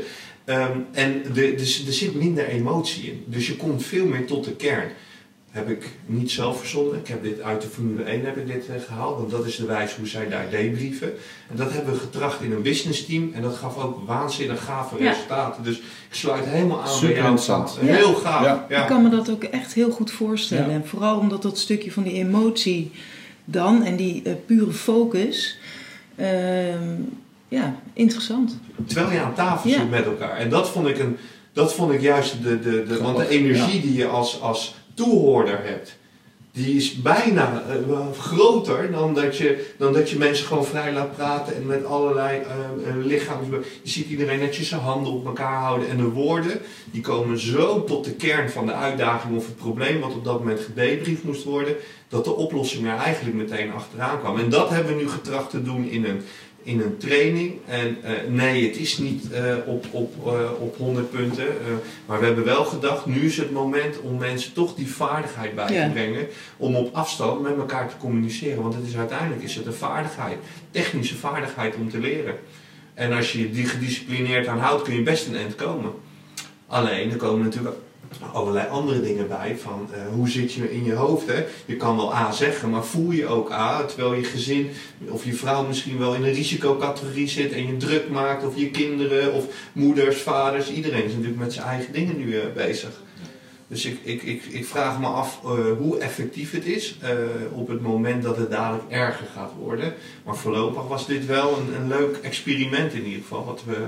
Um, en de, de, er zit minder emotie in. Dus je komt veel meer tot de kern. Heb ik niet zelf verzonnen. Ik heb dit uit de Formule 1 heb ik dit uh, gehaald. Want dat is de wijze hoe zij daar debrieven. En dat hebben we getracht in een business team. En dat gaf ook waanzinnig gave ja. resultaten. Dus ik sluit helemaal aan Super bij jou. interessant. Heel gaaf. Ja. Ik kan me dat ook echt heel goed voorstellen. En vooral omdat dat stukje van die emotie dan en die uh, pure focus. Uh, ja, interessant. Terwijl je aan tafel zit met elkaar. En dat vond ik, een, dat vond ik juist de, de, de, want de energie die je als, als toehoorder hebt die is bijna uh, groter dan dat, je, dan dat je mensen gewoon vrij laat praten en met allerlei uh, lichaams... Je ziet iedereen netjes zijn handen op elkaar houden en de woorden die komen zo tot de kern van de uitdaging of het probleem wat op dat moment gedebriefd moest worden, dat de oplossing er eigenlijk meteen achteraan kwam. En dat hebben we nu getracht te doen in een in een training. En uh, nee, het is niet uh, op, op, uh, op 100 punten. maar we hebben wel gedacht, nu is het moment om mensen toch die vaardigheid bij ja. te brengen. Om op afstand met elkaar te communiceren. Want het is, uiteindelijk is het een vaardigheid, technische vaardigheid om te leren. En als je die gedisciplineerd aan houdt, kun je best een eind komen. Alleen, er komen natuurlijk allerlei andere dingen bij. Van uh, hoe zit je in je hoofd? Hè? Je kan wel A zeggen, maar voel je ook A? Terwijl je gezin of je vrouw misschien wel in een risicocategorie zit en je druk maakt. Of je kinderen of moeders, vaders. Iedereen is natuurlijk met zijn eigen dingen nu uh, bezig. Dus ik, ik, ik, ik vraag me af uh, hoe effectief het is op het moment dat het dadelijk erger gaat worden. Maar voorlopig was dit wel een, een leuk experiment in ieder geval. Wat we,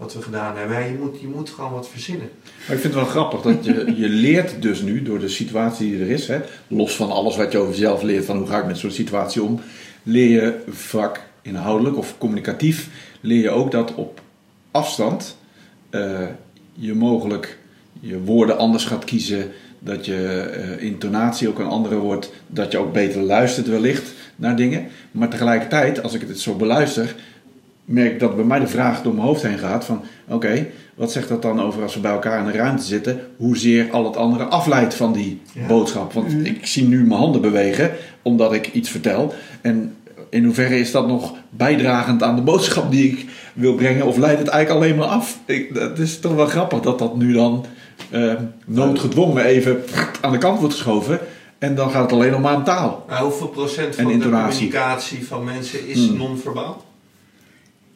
wat we gedaan hebben. Je, moet, je moet gewoon wat verzinnen. Maar ik vind het wel grappig dat je, je leert dus nu door de situatie die er is, hè, los van alles wat je over jezelf leert, van hoe ga ik met zo'n situatie om, leer je vak inhoudelijk of communicatief, leer je ook dat op afstand uh, je mogelijk je woorden anders gaat kiezen, dat je uh, intonatie ook een andere wordt, dat je ook beter luistert wellicht naar dingen. Maar tegelijkertijd, als ik het zo beluister, merk dat bij mij de vraag door mijn hoofd heen gaat van... oké, wat zegt dat dan over als we bij elkaar in een ruimte zitten... hoezeer al het andere afleidt van die ja. boodschap? Want mm. ik zie nu mijn handen bewegen omdat ik iets vertel. En in hoeverre is dat nog bijdragend aan de boodschap die ik wil brengen... of leidt het eigenlijk alleen maar af? Ik, het is toch wel grappig dat dat nu dan uh, noodgedwongen even aan de kant wordt geschoven... En dan gaat het alleen nog maar om taal. Maar hoeveel procent van de communicatie van mensen is mm. non-verbaal?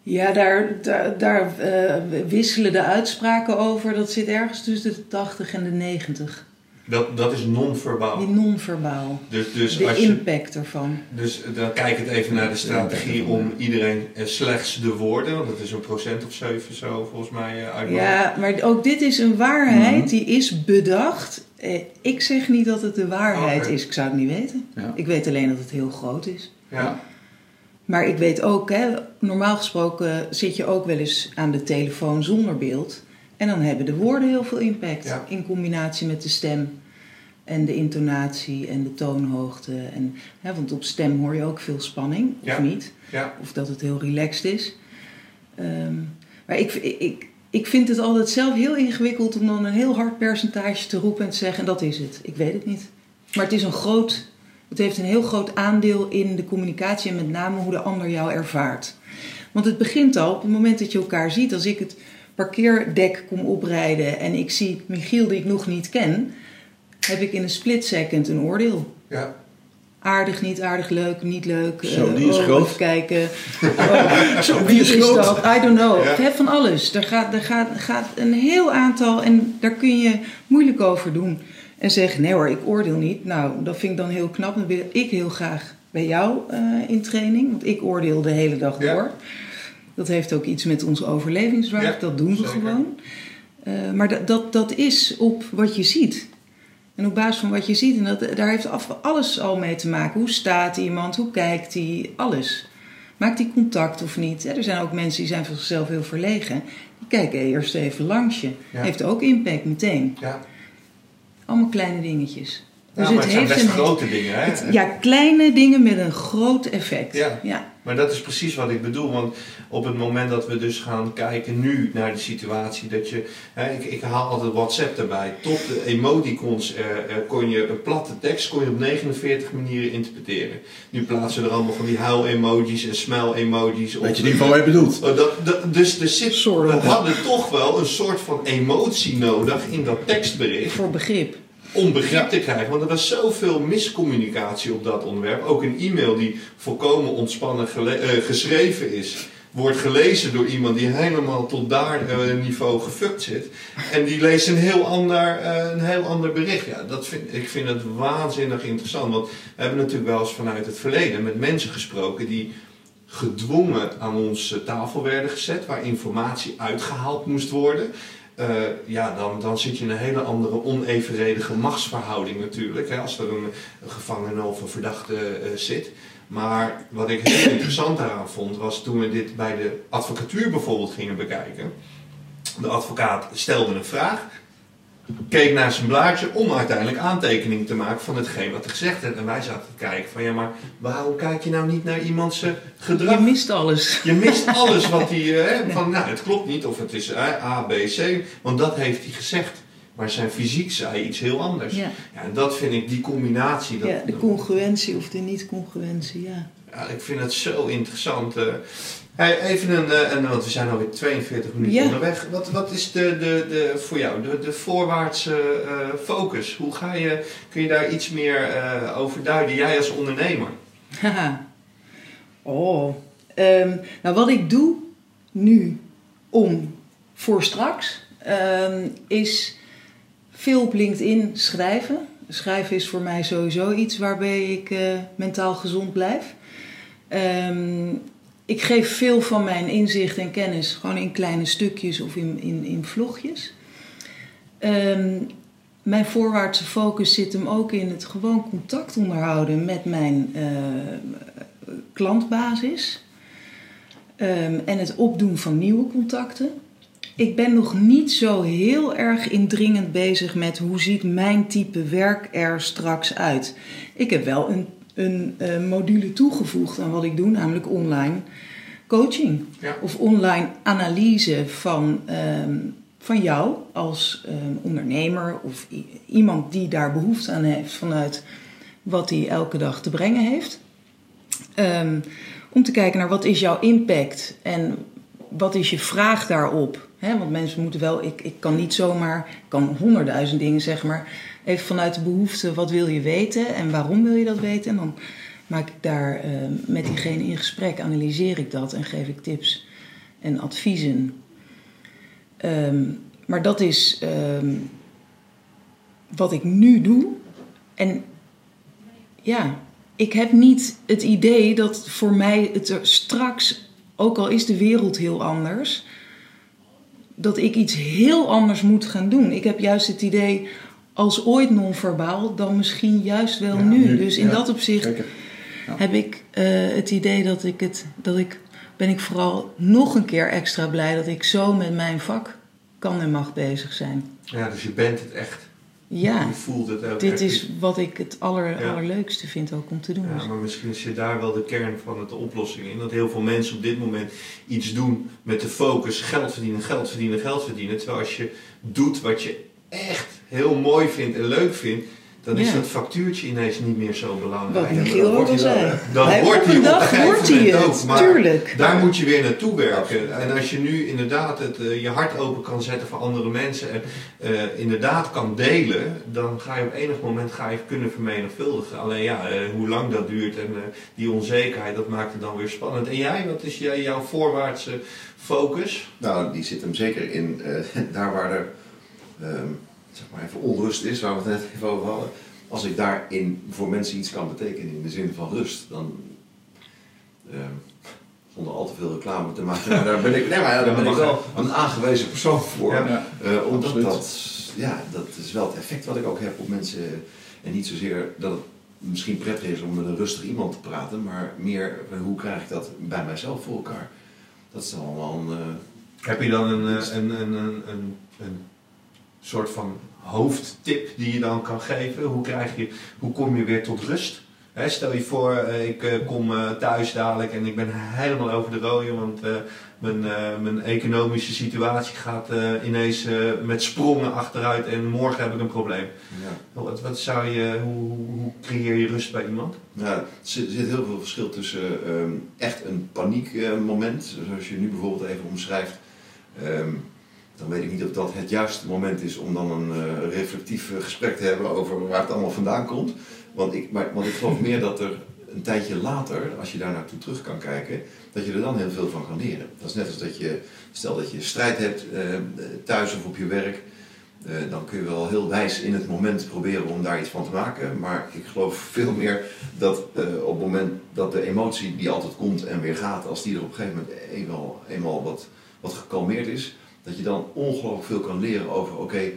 Ja, daar, daar, daar uh, wisselen de uitspraken over. Dat zit ergens tussen de 80 en de 90. Dat, dat is non-verbaal. Die non-verbaal. Dus, dus de als impact je, ervan. Dus dan kijk het even naar de strategie om iedereen slechts de woorden, want dat is een procent of zeven zo volgens mij uit. Ja, maar ook dit is een waarheid mm -hmm. die is bedacht. Ik zeg niet dat het de waarheid okay. is, ik zou het niet weten. Ja. Ik weet alleen dat het heel groot is. Ja. Maar ik weet ook, hè, normaal gesproken zit je ook wel eens aan de telefoon zonder beeld. En dan hebben de woorden heel veel impact ja. in combinatie met de stem. En de intonatie en de toonhoogte. En, hè, want op stem hoor je ook veel spanning, of ja. niet. Ja. Of dat het heel relaxed is. Um, maar ik, ik, ik vind het altijd zelf heel ingewikkeld om dan een heel hard percentage te roepen en te zeggen: en dat is het. Ik weet het niet. Maar het is een groot. Het heeft een heel groot aandeel in de communicatie en met name hoe de ander jou ervaart. Want het begint al op het moment dat je elkaar ziet. Als ik het parkeerdek kom oprijden en ik zie Michiel die ik nog niet ken, heb ik in een split second een oordeel. Ja. Aardig, niet aardig, leuk, niet leuk. Zo, eh, die is oh, groot. Even kijken. Oh, Zo, wie wie is groot? dat? I don't know. Ja. Van alles. Er gaat, gaat, gaat een heel aantal en daar kun je moeilijk over doen. En zeggen, nee hoor, ik oordeel niet. Nou, dat vind ik dan heel knap. Dan wil ik heel graag bij jou eh, in training. Want ik oordeel de hele dag Ja. door. Dat heeft ook iets met onze overlevingsdrang. Ja, dat doen we zeker. gewoon. Eh, maar dat, dat, dat is op wat je ziet. En op basis van wat je ziet, en dat, daar heeft af, alles al mee te maken. Hoe staat iemand, hoe kijkt hij, alles. Maakt hij contact of niet? Hè, Er zijn ook mensen die zijn van zichzelf heel verlegen. Die kijken eerst even langs je. Ja. Heeft ook impact meteen. Ja. Allemaal kleine dingetjes. Ja, maar het zijn best een- grote dingen, hè? het- ja, kleine dingen met een groot effect. Ja. ja. Maar dat is precies wat ik bedoel. Want op het moment dat we dus gaan kijken nu naar de situatie dat je. Hè, ik, ik haal altijd WhatsApp erbij. Tot de emoticons eh, eh, kon je een platte tekst kon je op 49 manieren interpreteren. Nu plaatsen we er allemaal van die huil-emojis en smile-emojis. op. Weet je niet van wat je bedoelt? Oh, dat, dat- dus er zit, Soort we hadden toch wel een soort van emotie nodig in dat tekstbericht Voor begrip. om begrip te krijgen. Want er was zoveel miscommunicatie op dat onderwerp. Ook een e-mail die volkomen ontspannen eh, geschreven is. Wordt gelezen door iemand die helemaal tot daar eh, niveau gefukt zit. En die leest een heel ander, eh, een heel ander bericht. Ja, dat vind, ik vind het waanzinnig interessant. Want we hebben natuurlijk wel eens vanuit het verleden met mensen gesproken die gedwongen aan onze tafel werden gezet. Waar informatie uitgehaald moest worden. Eh, ja, dan, dan zit je in een hele andere onevenredige machtsverhouding natuurlijk. Hè, als er een, gevangene of een verdachte eh, zit. Maar wat ik heel interessant daaraan vond, was toen we dit bij de advocatuur bijvoorbeeld gingen bekijken. De advocaat stelde een vraag, keek naar zijn blaadje om uiteindelijk aantekening te maken van hetgeen wat er gezegd werd. En wij zaten te kijken van ja, maar waarom kijk je nou niet naar iemands eh, gedrag? Je mist alles. Je mist alles wat hij, eh, hè, van nou, het klopt niet of het is eh, A, B, C, want dat heeft hij gezegd. Maar zijn fysiek zei iets heel anders. Ja. Ja, en dat vind ik, die combinatie. Dat, Ja, de congruentie of de niet-congruentie, ja. ja, ik vind het zo interessant. eh. Hey, even een, eh, een, want we zijn alweer 42 minuten Ja. onderweg. Wat, wat is de, de, de, voor jou de, de voorwaartse eh, focus? Hoe ga je, kun je daar iets meer eh, over duiden, jij als ondernemer? Haha. Oh. Ehm, nou, wat ik doe nu om voor straks ehm, is veel op LinkedIn schrijven. Schrijven is voor mij sowieso iets waarbij ik mentaal gezond blijf. Ehm, ik geef veel van mijn inzicht en kennis gewoon in kleine stukjes of in, in, in vlogjes. Ehm, mijn voorwaartse focus zit hem ook in het gewoon contact onderhouden met mijn eh, klantbasis. Ehm, en het opdoen van nieuwe contacten. Ik ben nog niet zo heel erg indringend bezig met hoe ziet mijn type werk er straks uit. Ik heb wel een, een eh, module toegevoegd aan wat ik doe, namelijk online coaching. Ja. Of online analyse van, ehm, van jou als ehm, ondernemer of iemand die daar behoefte aan heeft vanuit wat hij elke dag te brengen heeft. Ehm, om te kijken naar wat is jouw impact en wat is je vraag daarop. Want mensen moeten wel, ik, ik kan niet zomaar, ik kan honderdduizend dingen zeggen, maar even vanuit de behoefte, wat wil je weten en waarom wil je dat weten? En dan maak ik daar eh, met diegene in gesprek, analyseer ik dat en geef ik tips en adviezen. Ehm, maar dat is ehm, wat ik nu doe. En ja, ik heb niet het idee dat voor mij het er straks, ook al is de wereld heel anders, dat ik iets heel anders moet gaan doen. Ik heb juist het idee, als ooit non-verbaal, dan misschien juist wel Ja, nu. nu, Dus in ja, dat opzicht. Ja. heb ik eh, het idee dat ik het, dat ik, ben ik vooral nog een keer extra blij dat ik zo met mijn vak kan en mag bezig zijn. Ja, dus je bent het echt. Ja, Je voelt het ook dit echt. is wat ik het aller, Ja. allerleukste vind ook om te doen. Ja, maar misschien zit daar wel de kern van de oplossing in. Dat heel veel mensen op dit moment iets doen met de focus geld verdienen, geld verdienen, geld verdienen. Terwijl als je doet wat je echt heel mooi vindt en leuk vindt, dan is Ja. dat factuurtje ineens niet meer zo Wat belangrijk. Michiel dan ook al zei. Dan Hij- wordt op hij op een gegeven moment ook, maar tuurlijk. Daar moet je weer naartoe werken. En als je nu inderdaad het, eh, je hart open kan zetten voor andere mensen en eh, inderdaad kan delen, dan ga je op enig moment ga je kunnen vermenigvuldigen. Alleen ja, eh, hoe lang dat duurt en eh, die onzekerheid, dat maakt het dan weer spannend. En jij, wat is jij, jouw voorwaartse focus? Nou, die zit hem zeker in eh, daar waar er ehm, zeg maar even onrust is, waar we het net even over hadden. Als ik daarin voor mensen iets kan betekenen in de zin van rust, dan ehm, zonder al te veel reclame te maken, maar daar ben ik, nee, maar ja, daar ben ik wel een aangewezen persoon voor. Ja. Eh, omdat absoluut. dat, ja, dat is wel het effect wat ik ook heb op mensen. En niet zozeer dat het misschien prettig is om met een rustig iemand te praten, maar meer eh, hoe krijg ik dat bij mijzelf voor elkaar. Dat is allemaal een. eh, Heb je dan een, een, een, een, een, een soort van hoofdtip die je dan kan geven? Hoe, krijg je, hoe kom je weer tot rust? Stel je voor, eh, ik eh, kom eh, thuis dadelijk en ik ben helemaal over de rode, want mijn, mijn economische situatie gaat ineens met sprongen achteruit en morgen heb ik een probleem. ja. Wat, wat zou je, hoe, hoe, creëer je rust bij iemand? Ja, er zit zit heel veel verschil tussen ehm, echt een paniekmoment, zoals je nu bijvoorbeeld even omschrijft. Ehm, dan weet ik niet of dat het juiste moment is om dan een eh, reflectief eh, gesprek te hebben over waar het allemaal vandaan komt. Want ik, maar, want ik geloof meer dat er een tijdje later, als je daar naartoe terug kan kijken, dat je er dan heel veel van kan leren. Dat is net als dat je, stel dat je strijd hebt eh, thuis of op je werk, dan kun je wel heel wijs in het moment proberen om daar iets van te maken. Maar ik geloof veel meer dat op het moment dat de emotie die altijd komt en weer gaat, als die er op een gegeven moment eenmaal, eenmaal wat, wat gekalmeerd is, dat je dan ongelooflijk veel kan leren over, oké,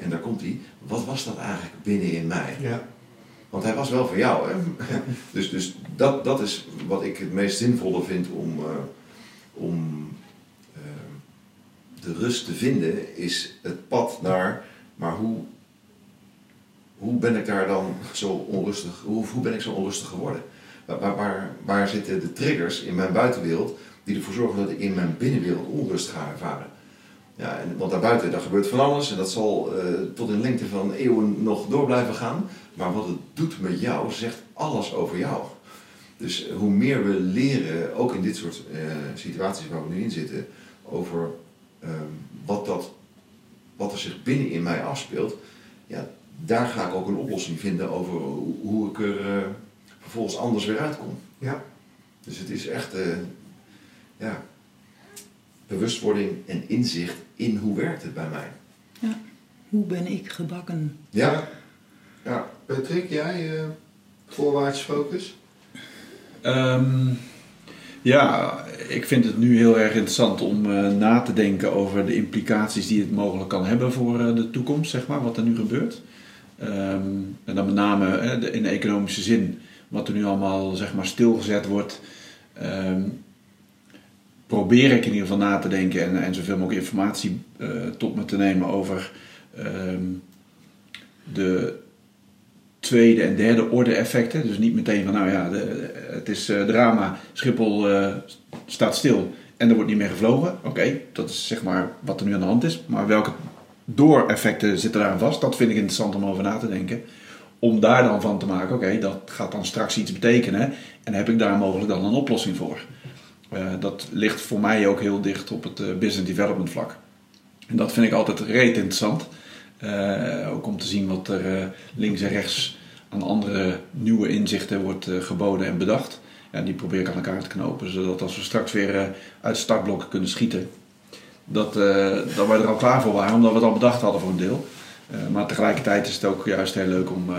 en daar komt hij, wat was dat eigenlijk binnen in mij? Ja. Want hij was wel voor jou, hè? Dus, dus dat, dat is wat ik het meest zinvolle vind om, eh, om eh, de rust te vinden, is het pad naar, maar hoe, hoe ben ik daar dan zo onrustig, hoe, hoe ben ik zo onrustig geworden? Waar, waar, waar, waar zitten de triggers in mijn buitenwereld die ervoor zorgen dat ik in mijn binnenwereld onrust ga ervaren? Ja, en, want daarbuiten daar gebeurt van alles en dat zal eh, tot in lengte van eeuwen nog door blijven gaan. Maar wat het doet met jou, zegt alles over jou. Dus hoe meer we leren, ook in dit soort eh, situaties waar we nu in zitten, over ehm, wat, dat, wat er zich binnen in mij afspeelt, ja, daar ga ik ook een oplossing vinden over hoe, ik er eh, vervolgens anders weer uitkom. Ja. Dus het is echt ja, bewustwording en inzicht in hoe werkt het bij mij. Hoe ben ik gebakken? Ja, ja. Patrick, jij eh voorwaarts focus? Ehm, ja, ik vind het nu heel erg interessant om eh, na te denken over de implicaties die het mogelijk kan hebben voor eh, de toekomst, zeg maar, wat er nu gebeurt. Ehm, en dan met name de- in de economische zin, wat er nu allemaal zeg maar, stilgezet wordt. Ehm, probeer ik in ieder geval na te denken en, en zoveel mogelijk informatie eh, tot me te nemen over ehm, de tweede en derde orde effecten. Dus niet meteen van, nou ja, de, het is eh, drama, Schiphol eh, staat stil en er wordt niet meer gevlogen. Oké, dat is zeg maar wat er nu aan de hand is. Maar welke door-effecten zitten daar aan vast? Dat vind ik interessant om over na te denken. Om daar dan van te maken, oké, dat gaat dan straks iets betekenen. En heb ik daar mogelijk dan een oplossing voor? Eh, dat ligt voor mij ook heel dicht op het eh, business development vlak. En dat vind ik altijd reet interessant. Eh, ook om te zien wat er links en rechts aan andere nieuwe inzichten wordt geboden en bedacht. Ja, die probeer ik aan elkaar te knopen, zodat als we straks weer uit startblokken kunnen schieten, dat, eh, dat we er al klaar voor waren, omdat we het al bedacht hadden voor een deel. Maar tegelijkertijd is het ook juist heel leuk om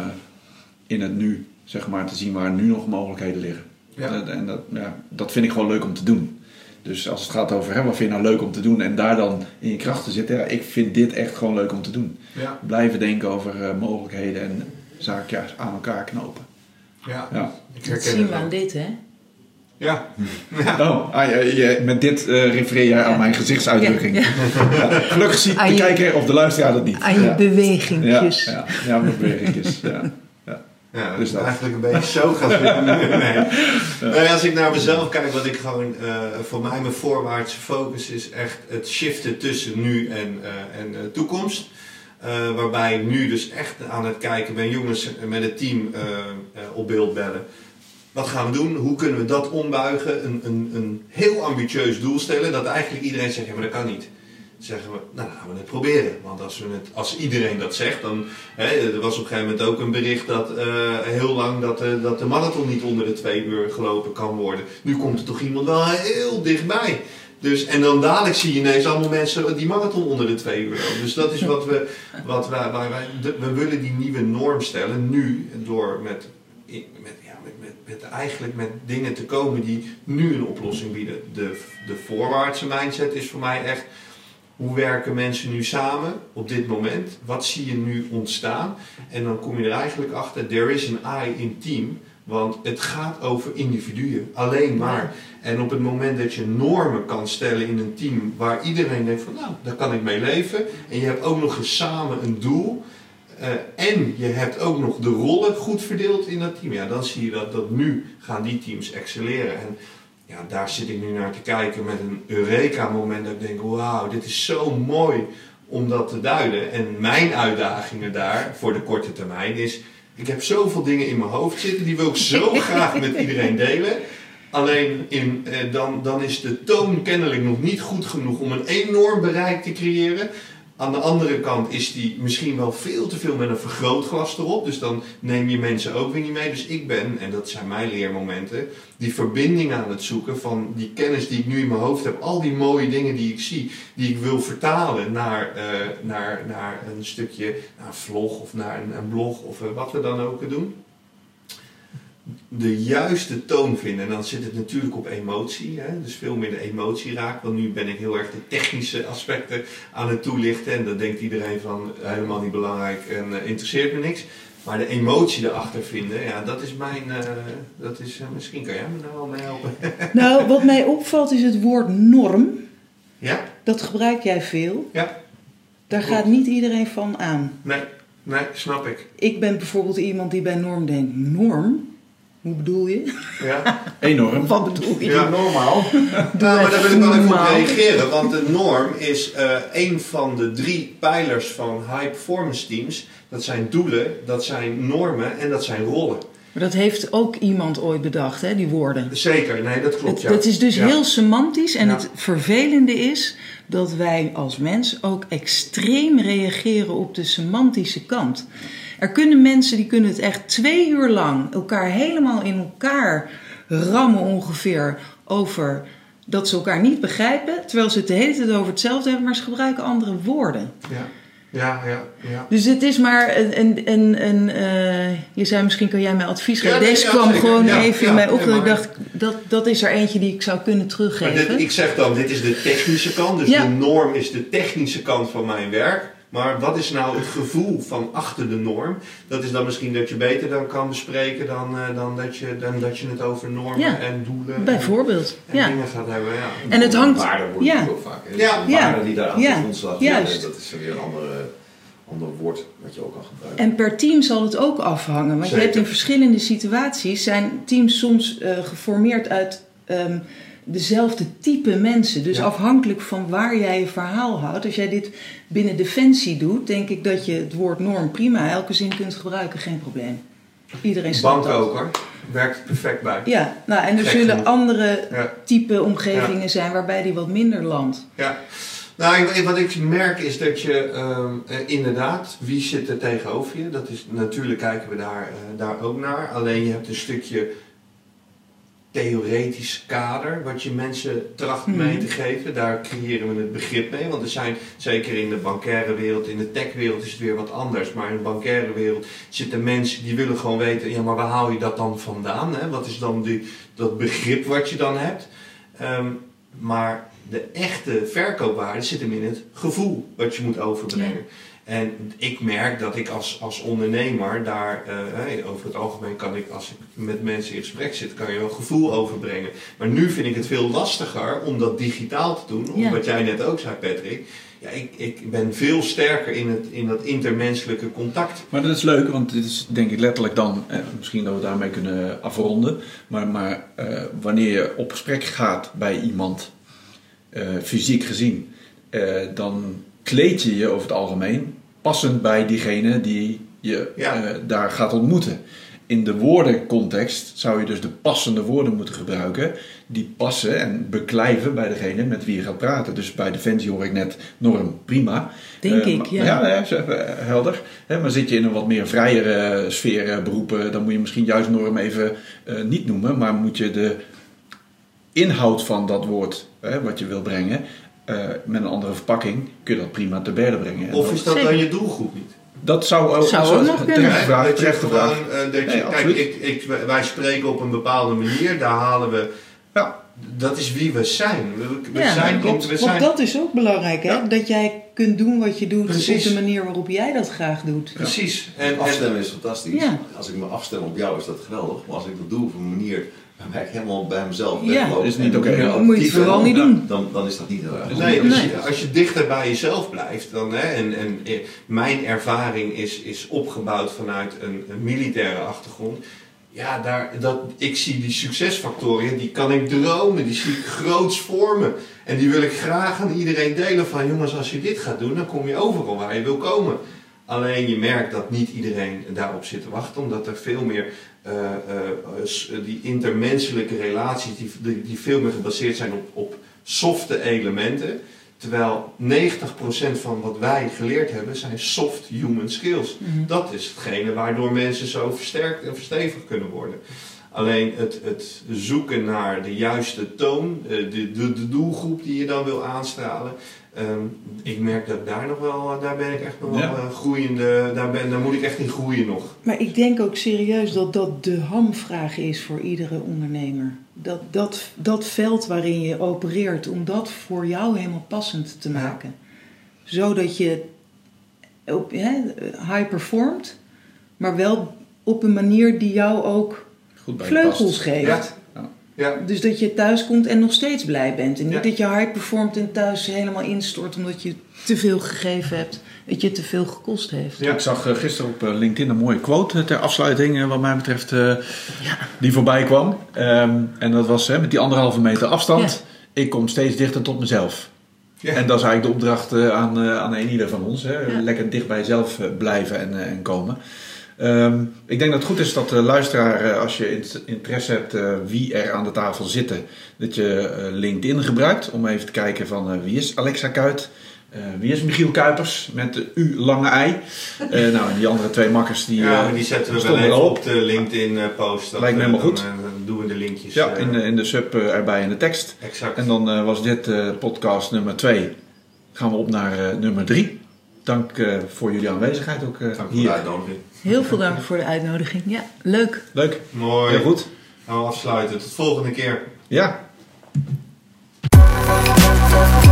in het nu zeg maar, te zien waar nu nog mogelijkheden liggen. Ja. En dat, ja, dat vind ik gewoon leuk om te doen. Dus als het gaat over hè, wat vind je nou leuk om te doen en daar dan in je krachten zitten, ja, ik vind dit echt gewoon leuk om te doen. Ja. Blijven denken over eh, mogelijkheden en zaken ja, aan elkaar knopen. Ja. Ja. Ik Dat zien we aan dit, hè? Ja. Oh, ah, je, je- met dit eh, refereer jij aan Ja. mijn gezichtsuitdrukking. Ja, Ja. Gelukkig ziet de je- kijker of de luisteraar dat niet. Aan je ja. bewegingjes. Ja, ja, ja, bewegingjes. Ja. Ja, Dus dat. eigenlijk een beetje zo gaat zitten. Nee. Nee, als ik naar mezelf kijk, wat ik gewoon, eh, voor mij mijn voorwaartse focus is echt het shiften tussen nu en, eh, en eh, toekomst. Waarbij ik nu dus echt aan het kijken ben, jongens met het team op beeld bellen. Wat gaan we doen? Hoe kunnen we dat ombuigen? Een, een, een heel ambitieus doel stellen, dat eigenlijk iedereen zegt, ja maar dat kan niet. Zeggen we, nou gaan we het proberen. Want als, we het, als iedereen dat zegt, dan... Hè, er was op een gegeven moment ook een bericht dat eh, heel lang dat, eh, dat de marathon niet onder de twee uur gelopen kan worden. Nu komt er toch iemand wel heel dichtbij. Dus, en dan dadelijk zie je ineens allemaal mensen die marathon onder de twee uur lopen. Dus dat is wat we, wat wij, waar wij, we willen die nieuwe norm stellen nu door met, met, ja, met, met, met eigenlijk met dingen te komen die nu een oplossing bieden. De, de voorwaartse mindset is voor mij echt hoe werken mensen nu samen op dit moment? Wat zie je nu ontstaan? En dan kom je er eigenlijk achter, there is an I in team. Want het gaat over individuen, alleen maar. En op het moment dat je normen kan stellen in een team waar iedereen denkt van nou, daar kan ik mee leven. En je hebt ook nog eens samen een doel. eh, en je hebt ook nog de rollen goed verdeeld in dat team. Ja, dan zie je dat, dat nu gaan die teams excelleren. En ja, daar zit ik nu naar te kijken met een Eureka-moment. Dat ik denk, wauw, dit is zo mooi om dat te duiden. En mijn uitdagingen daar voor de korte termijn is... Ik heb zoveel dingen in mijn hoofd zitten, die wil ik zo graag met iedereen delen. Alleen in, eh, dan, dan is de toon kennelijk nog niet goed genoeg om een enorm bereik te creëren. Aan de andere kant is die misschien wel veel te veel met een vergrootglas erop. Dus dan neem je mensen ook weer niet mee. Dus ik ben, en dat zijn mijn leermomenten, die verbinding aan het zoeken van die kennis die ik nu in mijn hoofd heb. Al die mooie dingen die ik zie, die ik wil vertalen naar, eh, naar, naar een stukje, naar een vlog of naar een, een blog of eh, wat we dan ook doen de juiste toon vinden. En dan zit het natuurlijk op emotie. Hè? Dus veel meer de emotie raakt. Want nu ben ik heel erg de technische aspecten aan het toelichten. En dan denkt iedereen van helemaal niet belangrijk en eh, interesseert me niks. Maar de emotie erachter vinden, ja, dat is mijn. eh, dat is, eh, misschien kan jij me daar wel mee helpen. Nou, wat mij opvalt is het woord norm. ja? Dat gebruik jij veel. Ja? Daar Klopt. gaat niet iedereen van aan. Nee, nee, snap ik. Ik ben bijvoorbeeld iemand die bij norm denkt: norm? Hoe bedoel je? Ja. Enorm. Wat bedoel je? Ja. normaal. Nou, maar daar wil ik wel even op reageren. Want de norm is eh een van de drie pijlers van high performance teams. Dat zijn doelen, dat zijn normen en dat zijn rollen. Maar dat heeft ook iemand ooit bedacht, hè, die woorden. Zeker, nee, dat klopt. Het, ja. dat is dus Ja. heel semantisch. En Ja. het vervelende is dat wij als mens ook extreem reageren op de semantische kant. Er kunnen mensen die kunnen het echt twee uur lang elkaar helemaal in elkaar rammen ongeveer over dat ze elkaar niet begrijpen, terwijl ze het de hele tijd over hetzelfde hebben, maar ze gebruiken andere woorden. Ja, ja, ja. ja. Dus het is maar een. een, een, een eh, je zei misschien kan jij mij advies geven. Ja, nee, Deze ja, kwam zeker. gewoon Ja, even in mij op. dat ik maar- dacht, dat, dat is er eentje die ik zou kunnen Maar teruggeven. dit, ik zeg dan, dit is de technische kant. Dus de norm is de technische kant van mijn werk. Maar wat is nou het gevoel van achter de norm? Dat is dan misschien dat je beter dan kan bespreken dan, eh, dan, dat, je, dan dat je het over normen Ja. en doelen Bijvoorbeeld. en, en Ja. dingen gaat hebben. Ja. En het hangt- Waarde wordt ja. vaak. hè. Ja. Die daar aan Ja. de grondslag Juist. liggen, dat is weer een andere, ander woord wat je ook kan gebruiken. En per team zal het ook afhangen. Want je hebt in verschillende situaties zijn teams soms eh, geformeerd uit ehm, dezelfde type mensen. Dus Ja. afhankelijk van waar jij je verhaal houdt. Als jij dit binnen defensie doet, denk ik dat je het woord norm prima elke zin kunt gebruiken, geen probleem. Iedereen snapt Bank ook hoor. Werkt er perfect bij. Ja, nou, en er Gek zullen genoeg. andere Ja. type omgevingen zijn waarbij die wat minder landt. Ja. Nou, wat ik merk is dat je ehm, eh, inderdaad, wie zit er tegenover je? Dat is, natuurlijk kijken we daar, eh, daar ook naar. Alleen je hebt een stukje theoretisch kader wat je mensen tracht Mhm. mee te geven. Daar creëren we het begrip mee. Want er zijn, zeker in de bankaire wereld, in de techwereld is het weer wat anders. Maar in de bankaire wereld zitten mensen die willen gewoon weten, ja maar waar haal je dat dan vandaan? Hè? Wat is dan die, dat begrip wat je dan hebt? Ehm, maar de echte verkoopwaarde zit hem in het gevoel wat je moet overbrengen. En ik merk dat ik als, als ondernemer daar, eh, hey, over het algemeen kan ik, als ik met mensen in gesprek zit, kan je wel gevoel overbrengen. Maar nu vind ik het veel lastiger om dat digitaal te doen. Ja. Wat jij net ook zei, Patrick. Ja, ik, ik ben veel sterker in, het, in dat intermenselijke contact. Maar dat is leuk, want dit is denk ik letterlijk dan, eh, misschien dat we daarmee kunnen afronden, maar, maar eh, wanneer je op gesprek gaat bij iemand, eh, fysiek gezien, eh, dan kleed je je over het algemeen passend bij diegene die je Ja. eh, daar gaat ontmoeten. In de woordencontext zou je dus de passende woorden moeten gebruiken die passen en beklijven bij degene met wie je gaat praten. Dus bij Defensie hoor ik net norm prima. Denk Eh, ik, maar- ja. Ja, even helder. Hè, maar zit je in een wat meer vrijere sfeer eh, beroepen, dan moet je misschien juist norm even eh, niet noemen, maar moet je de inhoud van dat woord hè, wat je wil brengen, eh, met een andere verpakking, kun je dat prima te berde brengen. En Of is dat dan je doelgroep niet? dat zou ook, Zou ook nog kunnen. vraag, dat je gewoon, eh, dat je, Nee, kijk, ik, ik, wij spreken op een bepaalde manier, daar halen we, Ja, dat is wie we zijn. We, we Ja, zijn, klopt. we Want zijn dat is ook belangrijk, hè? Ja. Dat jij kunt doen wat je doet Precies. op de manier waarop jij dat graag doet. precies. En, en, Afstemmen is fantastisch. Ja. Als ik me afstem op jou is dat geweldig. Maar als ik dat doe op een manier waarbij ik helemaal bij mezelf Ja. wegloop Is niet oké. Dat moet je vooral niet doen. Dan, dan is dat niet heel erg. Nee, dus Nee. als je dichter bij jezelf blijft, dan, hè, en, en eh, mijn ervaring is, is opgebouwd vanuit een, een militaire achtergrond. Ja, daar, dat, ik zie die succesfactoren, die kan ik dromen, die zie ik groots vormen. En die wil ik graag aan iedereen delen van, jongens, als je dit gaat doen, dan kom je overal waar je wil komen. Alleen je merkt dat niet iedereen daarop zit te wachten, omdat er veel meer die intermenselijke relaties, die, die, die veel meer gebaseerd zijn op, op softe elementen. Terwijl 90% van wat wij geleerd hebben zijn soft human skills. Dat is hetgene waardoor mensen zo versterkt en verstevigd kunnen worden. Alleen het, het zoeken naar de juiste toon, eh, de, de, de doelgroep die je dan wil aanstralen. ehm, ik merk dat daar nog wel, daar ben ik echt nog wel Ja. eh, groeiende, daar, ben, daar moet ik echt in groeien nog. Maar ik denk ook serieus dat dat de hamvraag is voor iedere ondernemer. Dat, dat, dat veld waarin je opereert, om dat voor jou helemaal passend te maken. Zodat je op, hè, high performt, maar wel op een manier die jou ook goed bij je vleugels past. geeft. Ja. Ja. Ja, Dus dat je thuis komt en nog steeds blij bent. En niet Ja. dat je high performt en thuis helemaal instort omdat je te veel gegeven hebt. Dat je te veel gekost heeft. Ja. Ik zag eh, gisteren op eh, LinkedIn een mooie quote eh, ter afsluiting, wat mij betreft, eh, die voorbij kwam. Ehm, en dat was hè, met die anderhalve meter afstand. Ik kom steeds dichter tot mezelf. Ja. En dat is eigenlijk de opdracht eh, aan, eh, aan een ieder van ons. Hè? Ja. Lekker dicht bij jezelf blijven en, en komen. Ehm, ik denk dat het goed is dat de luisteraar, eh, als je int- interesse hebt eh, wie er aan de tafel zitten, dat je eh, LinkedIn gebruikt om even te kijken van wie is Alexa Kuit, eh, wie is Michiel Kuipers met de U lange ei. Nou, en die andere twee makkers die, ja, die zetten we wel even op de LinkedIn post. Dat, Lijkt me helemaal dan, goed. dan doen we de linkjes. ja, in, de, in de sub erbij in de tekst. exact. En dan was dit podcast nummer 2. Gaan we op naar nummer 3. Dank eh, voor jullie aanwezigheid ook eh, Dank voor de hier. uitnodiging. Heel veel dank voor de uitnodiging. Ja, leuk. Leuk, Mooi. heel goed. Gaan we afsluiten. Tot volgende keer. Ja, Thank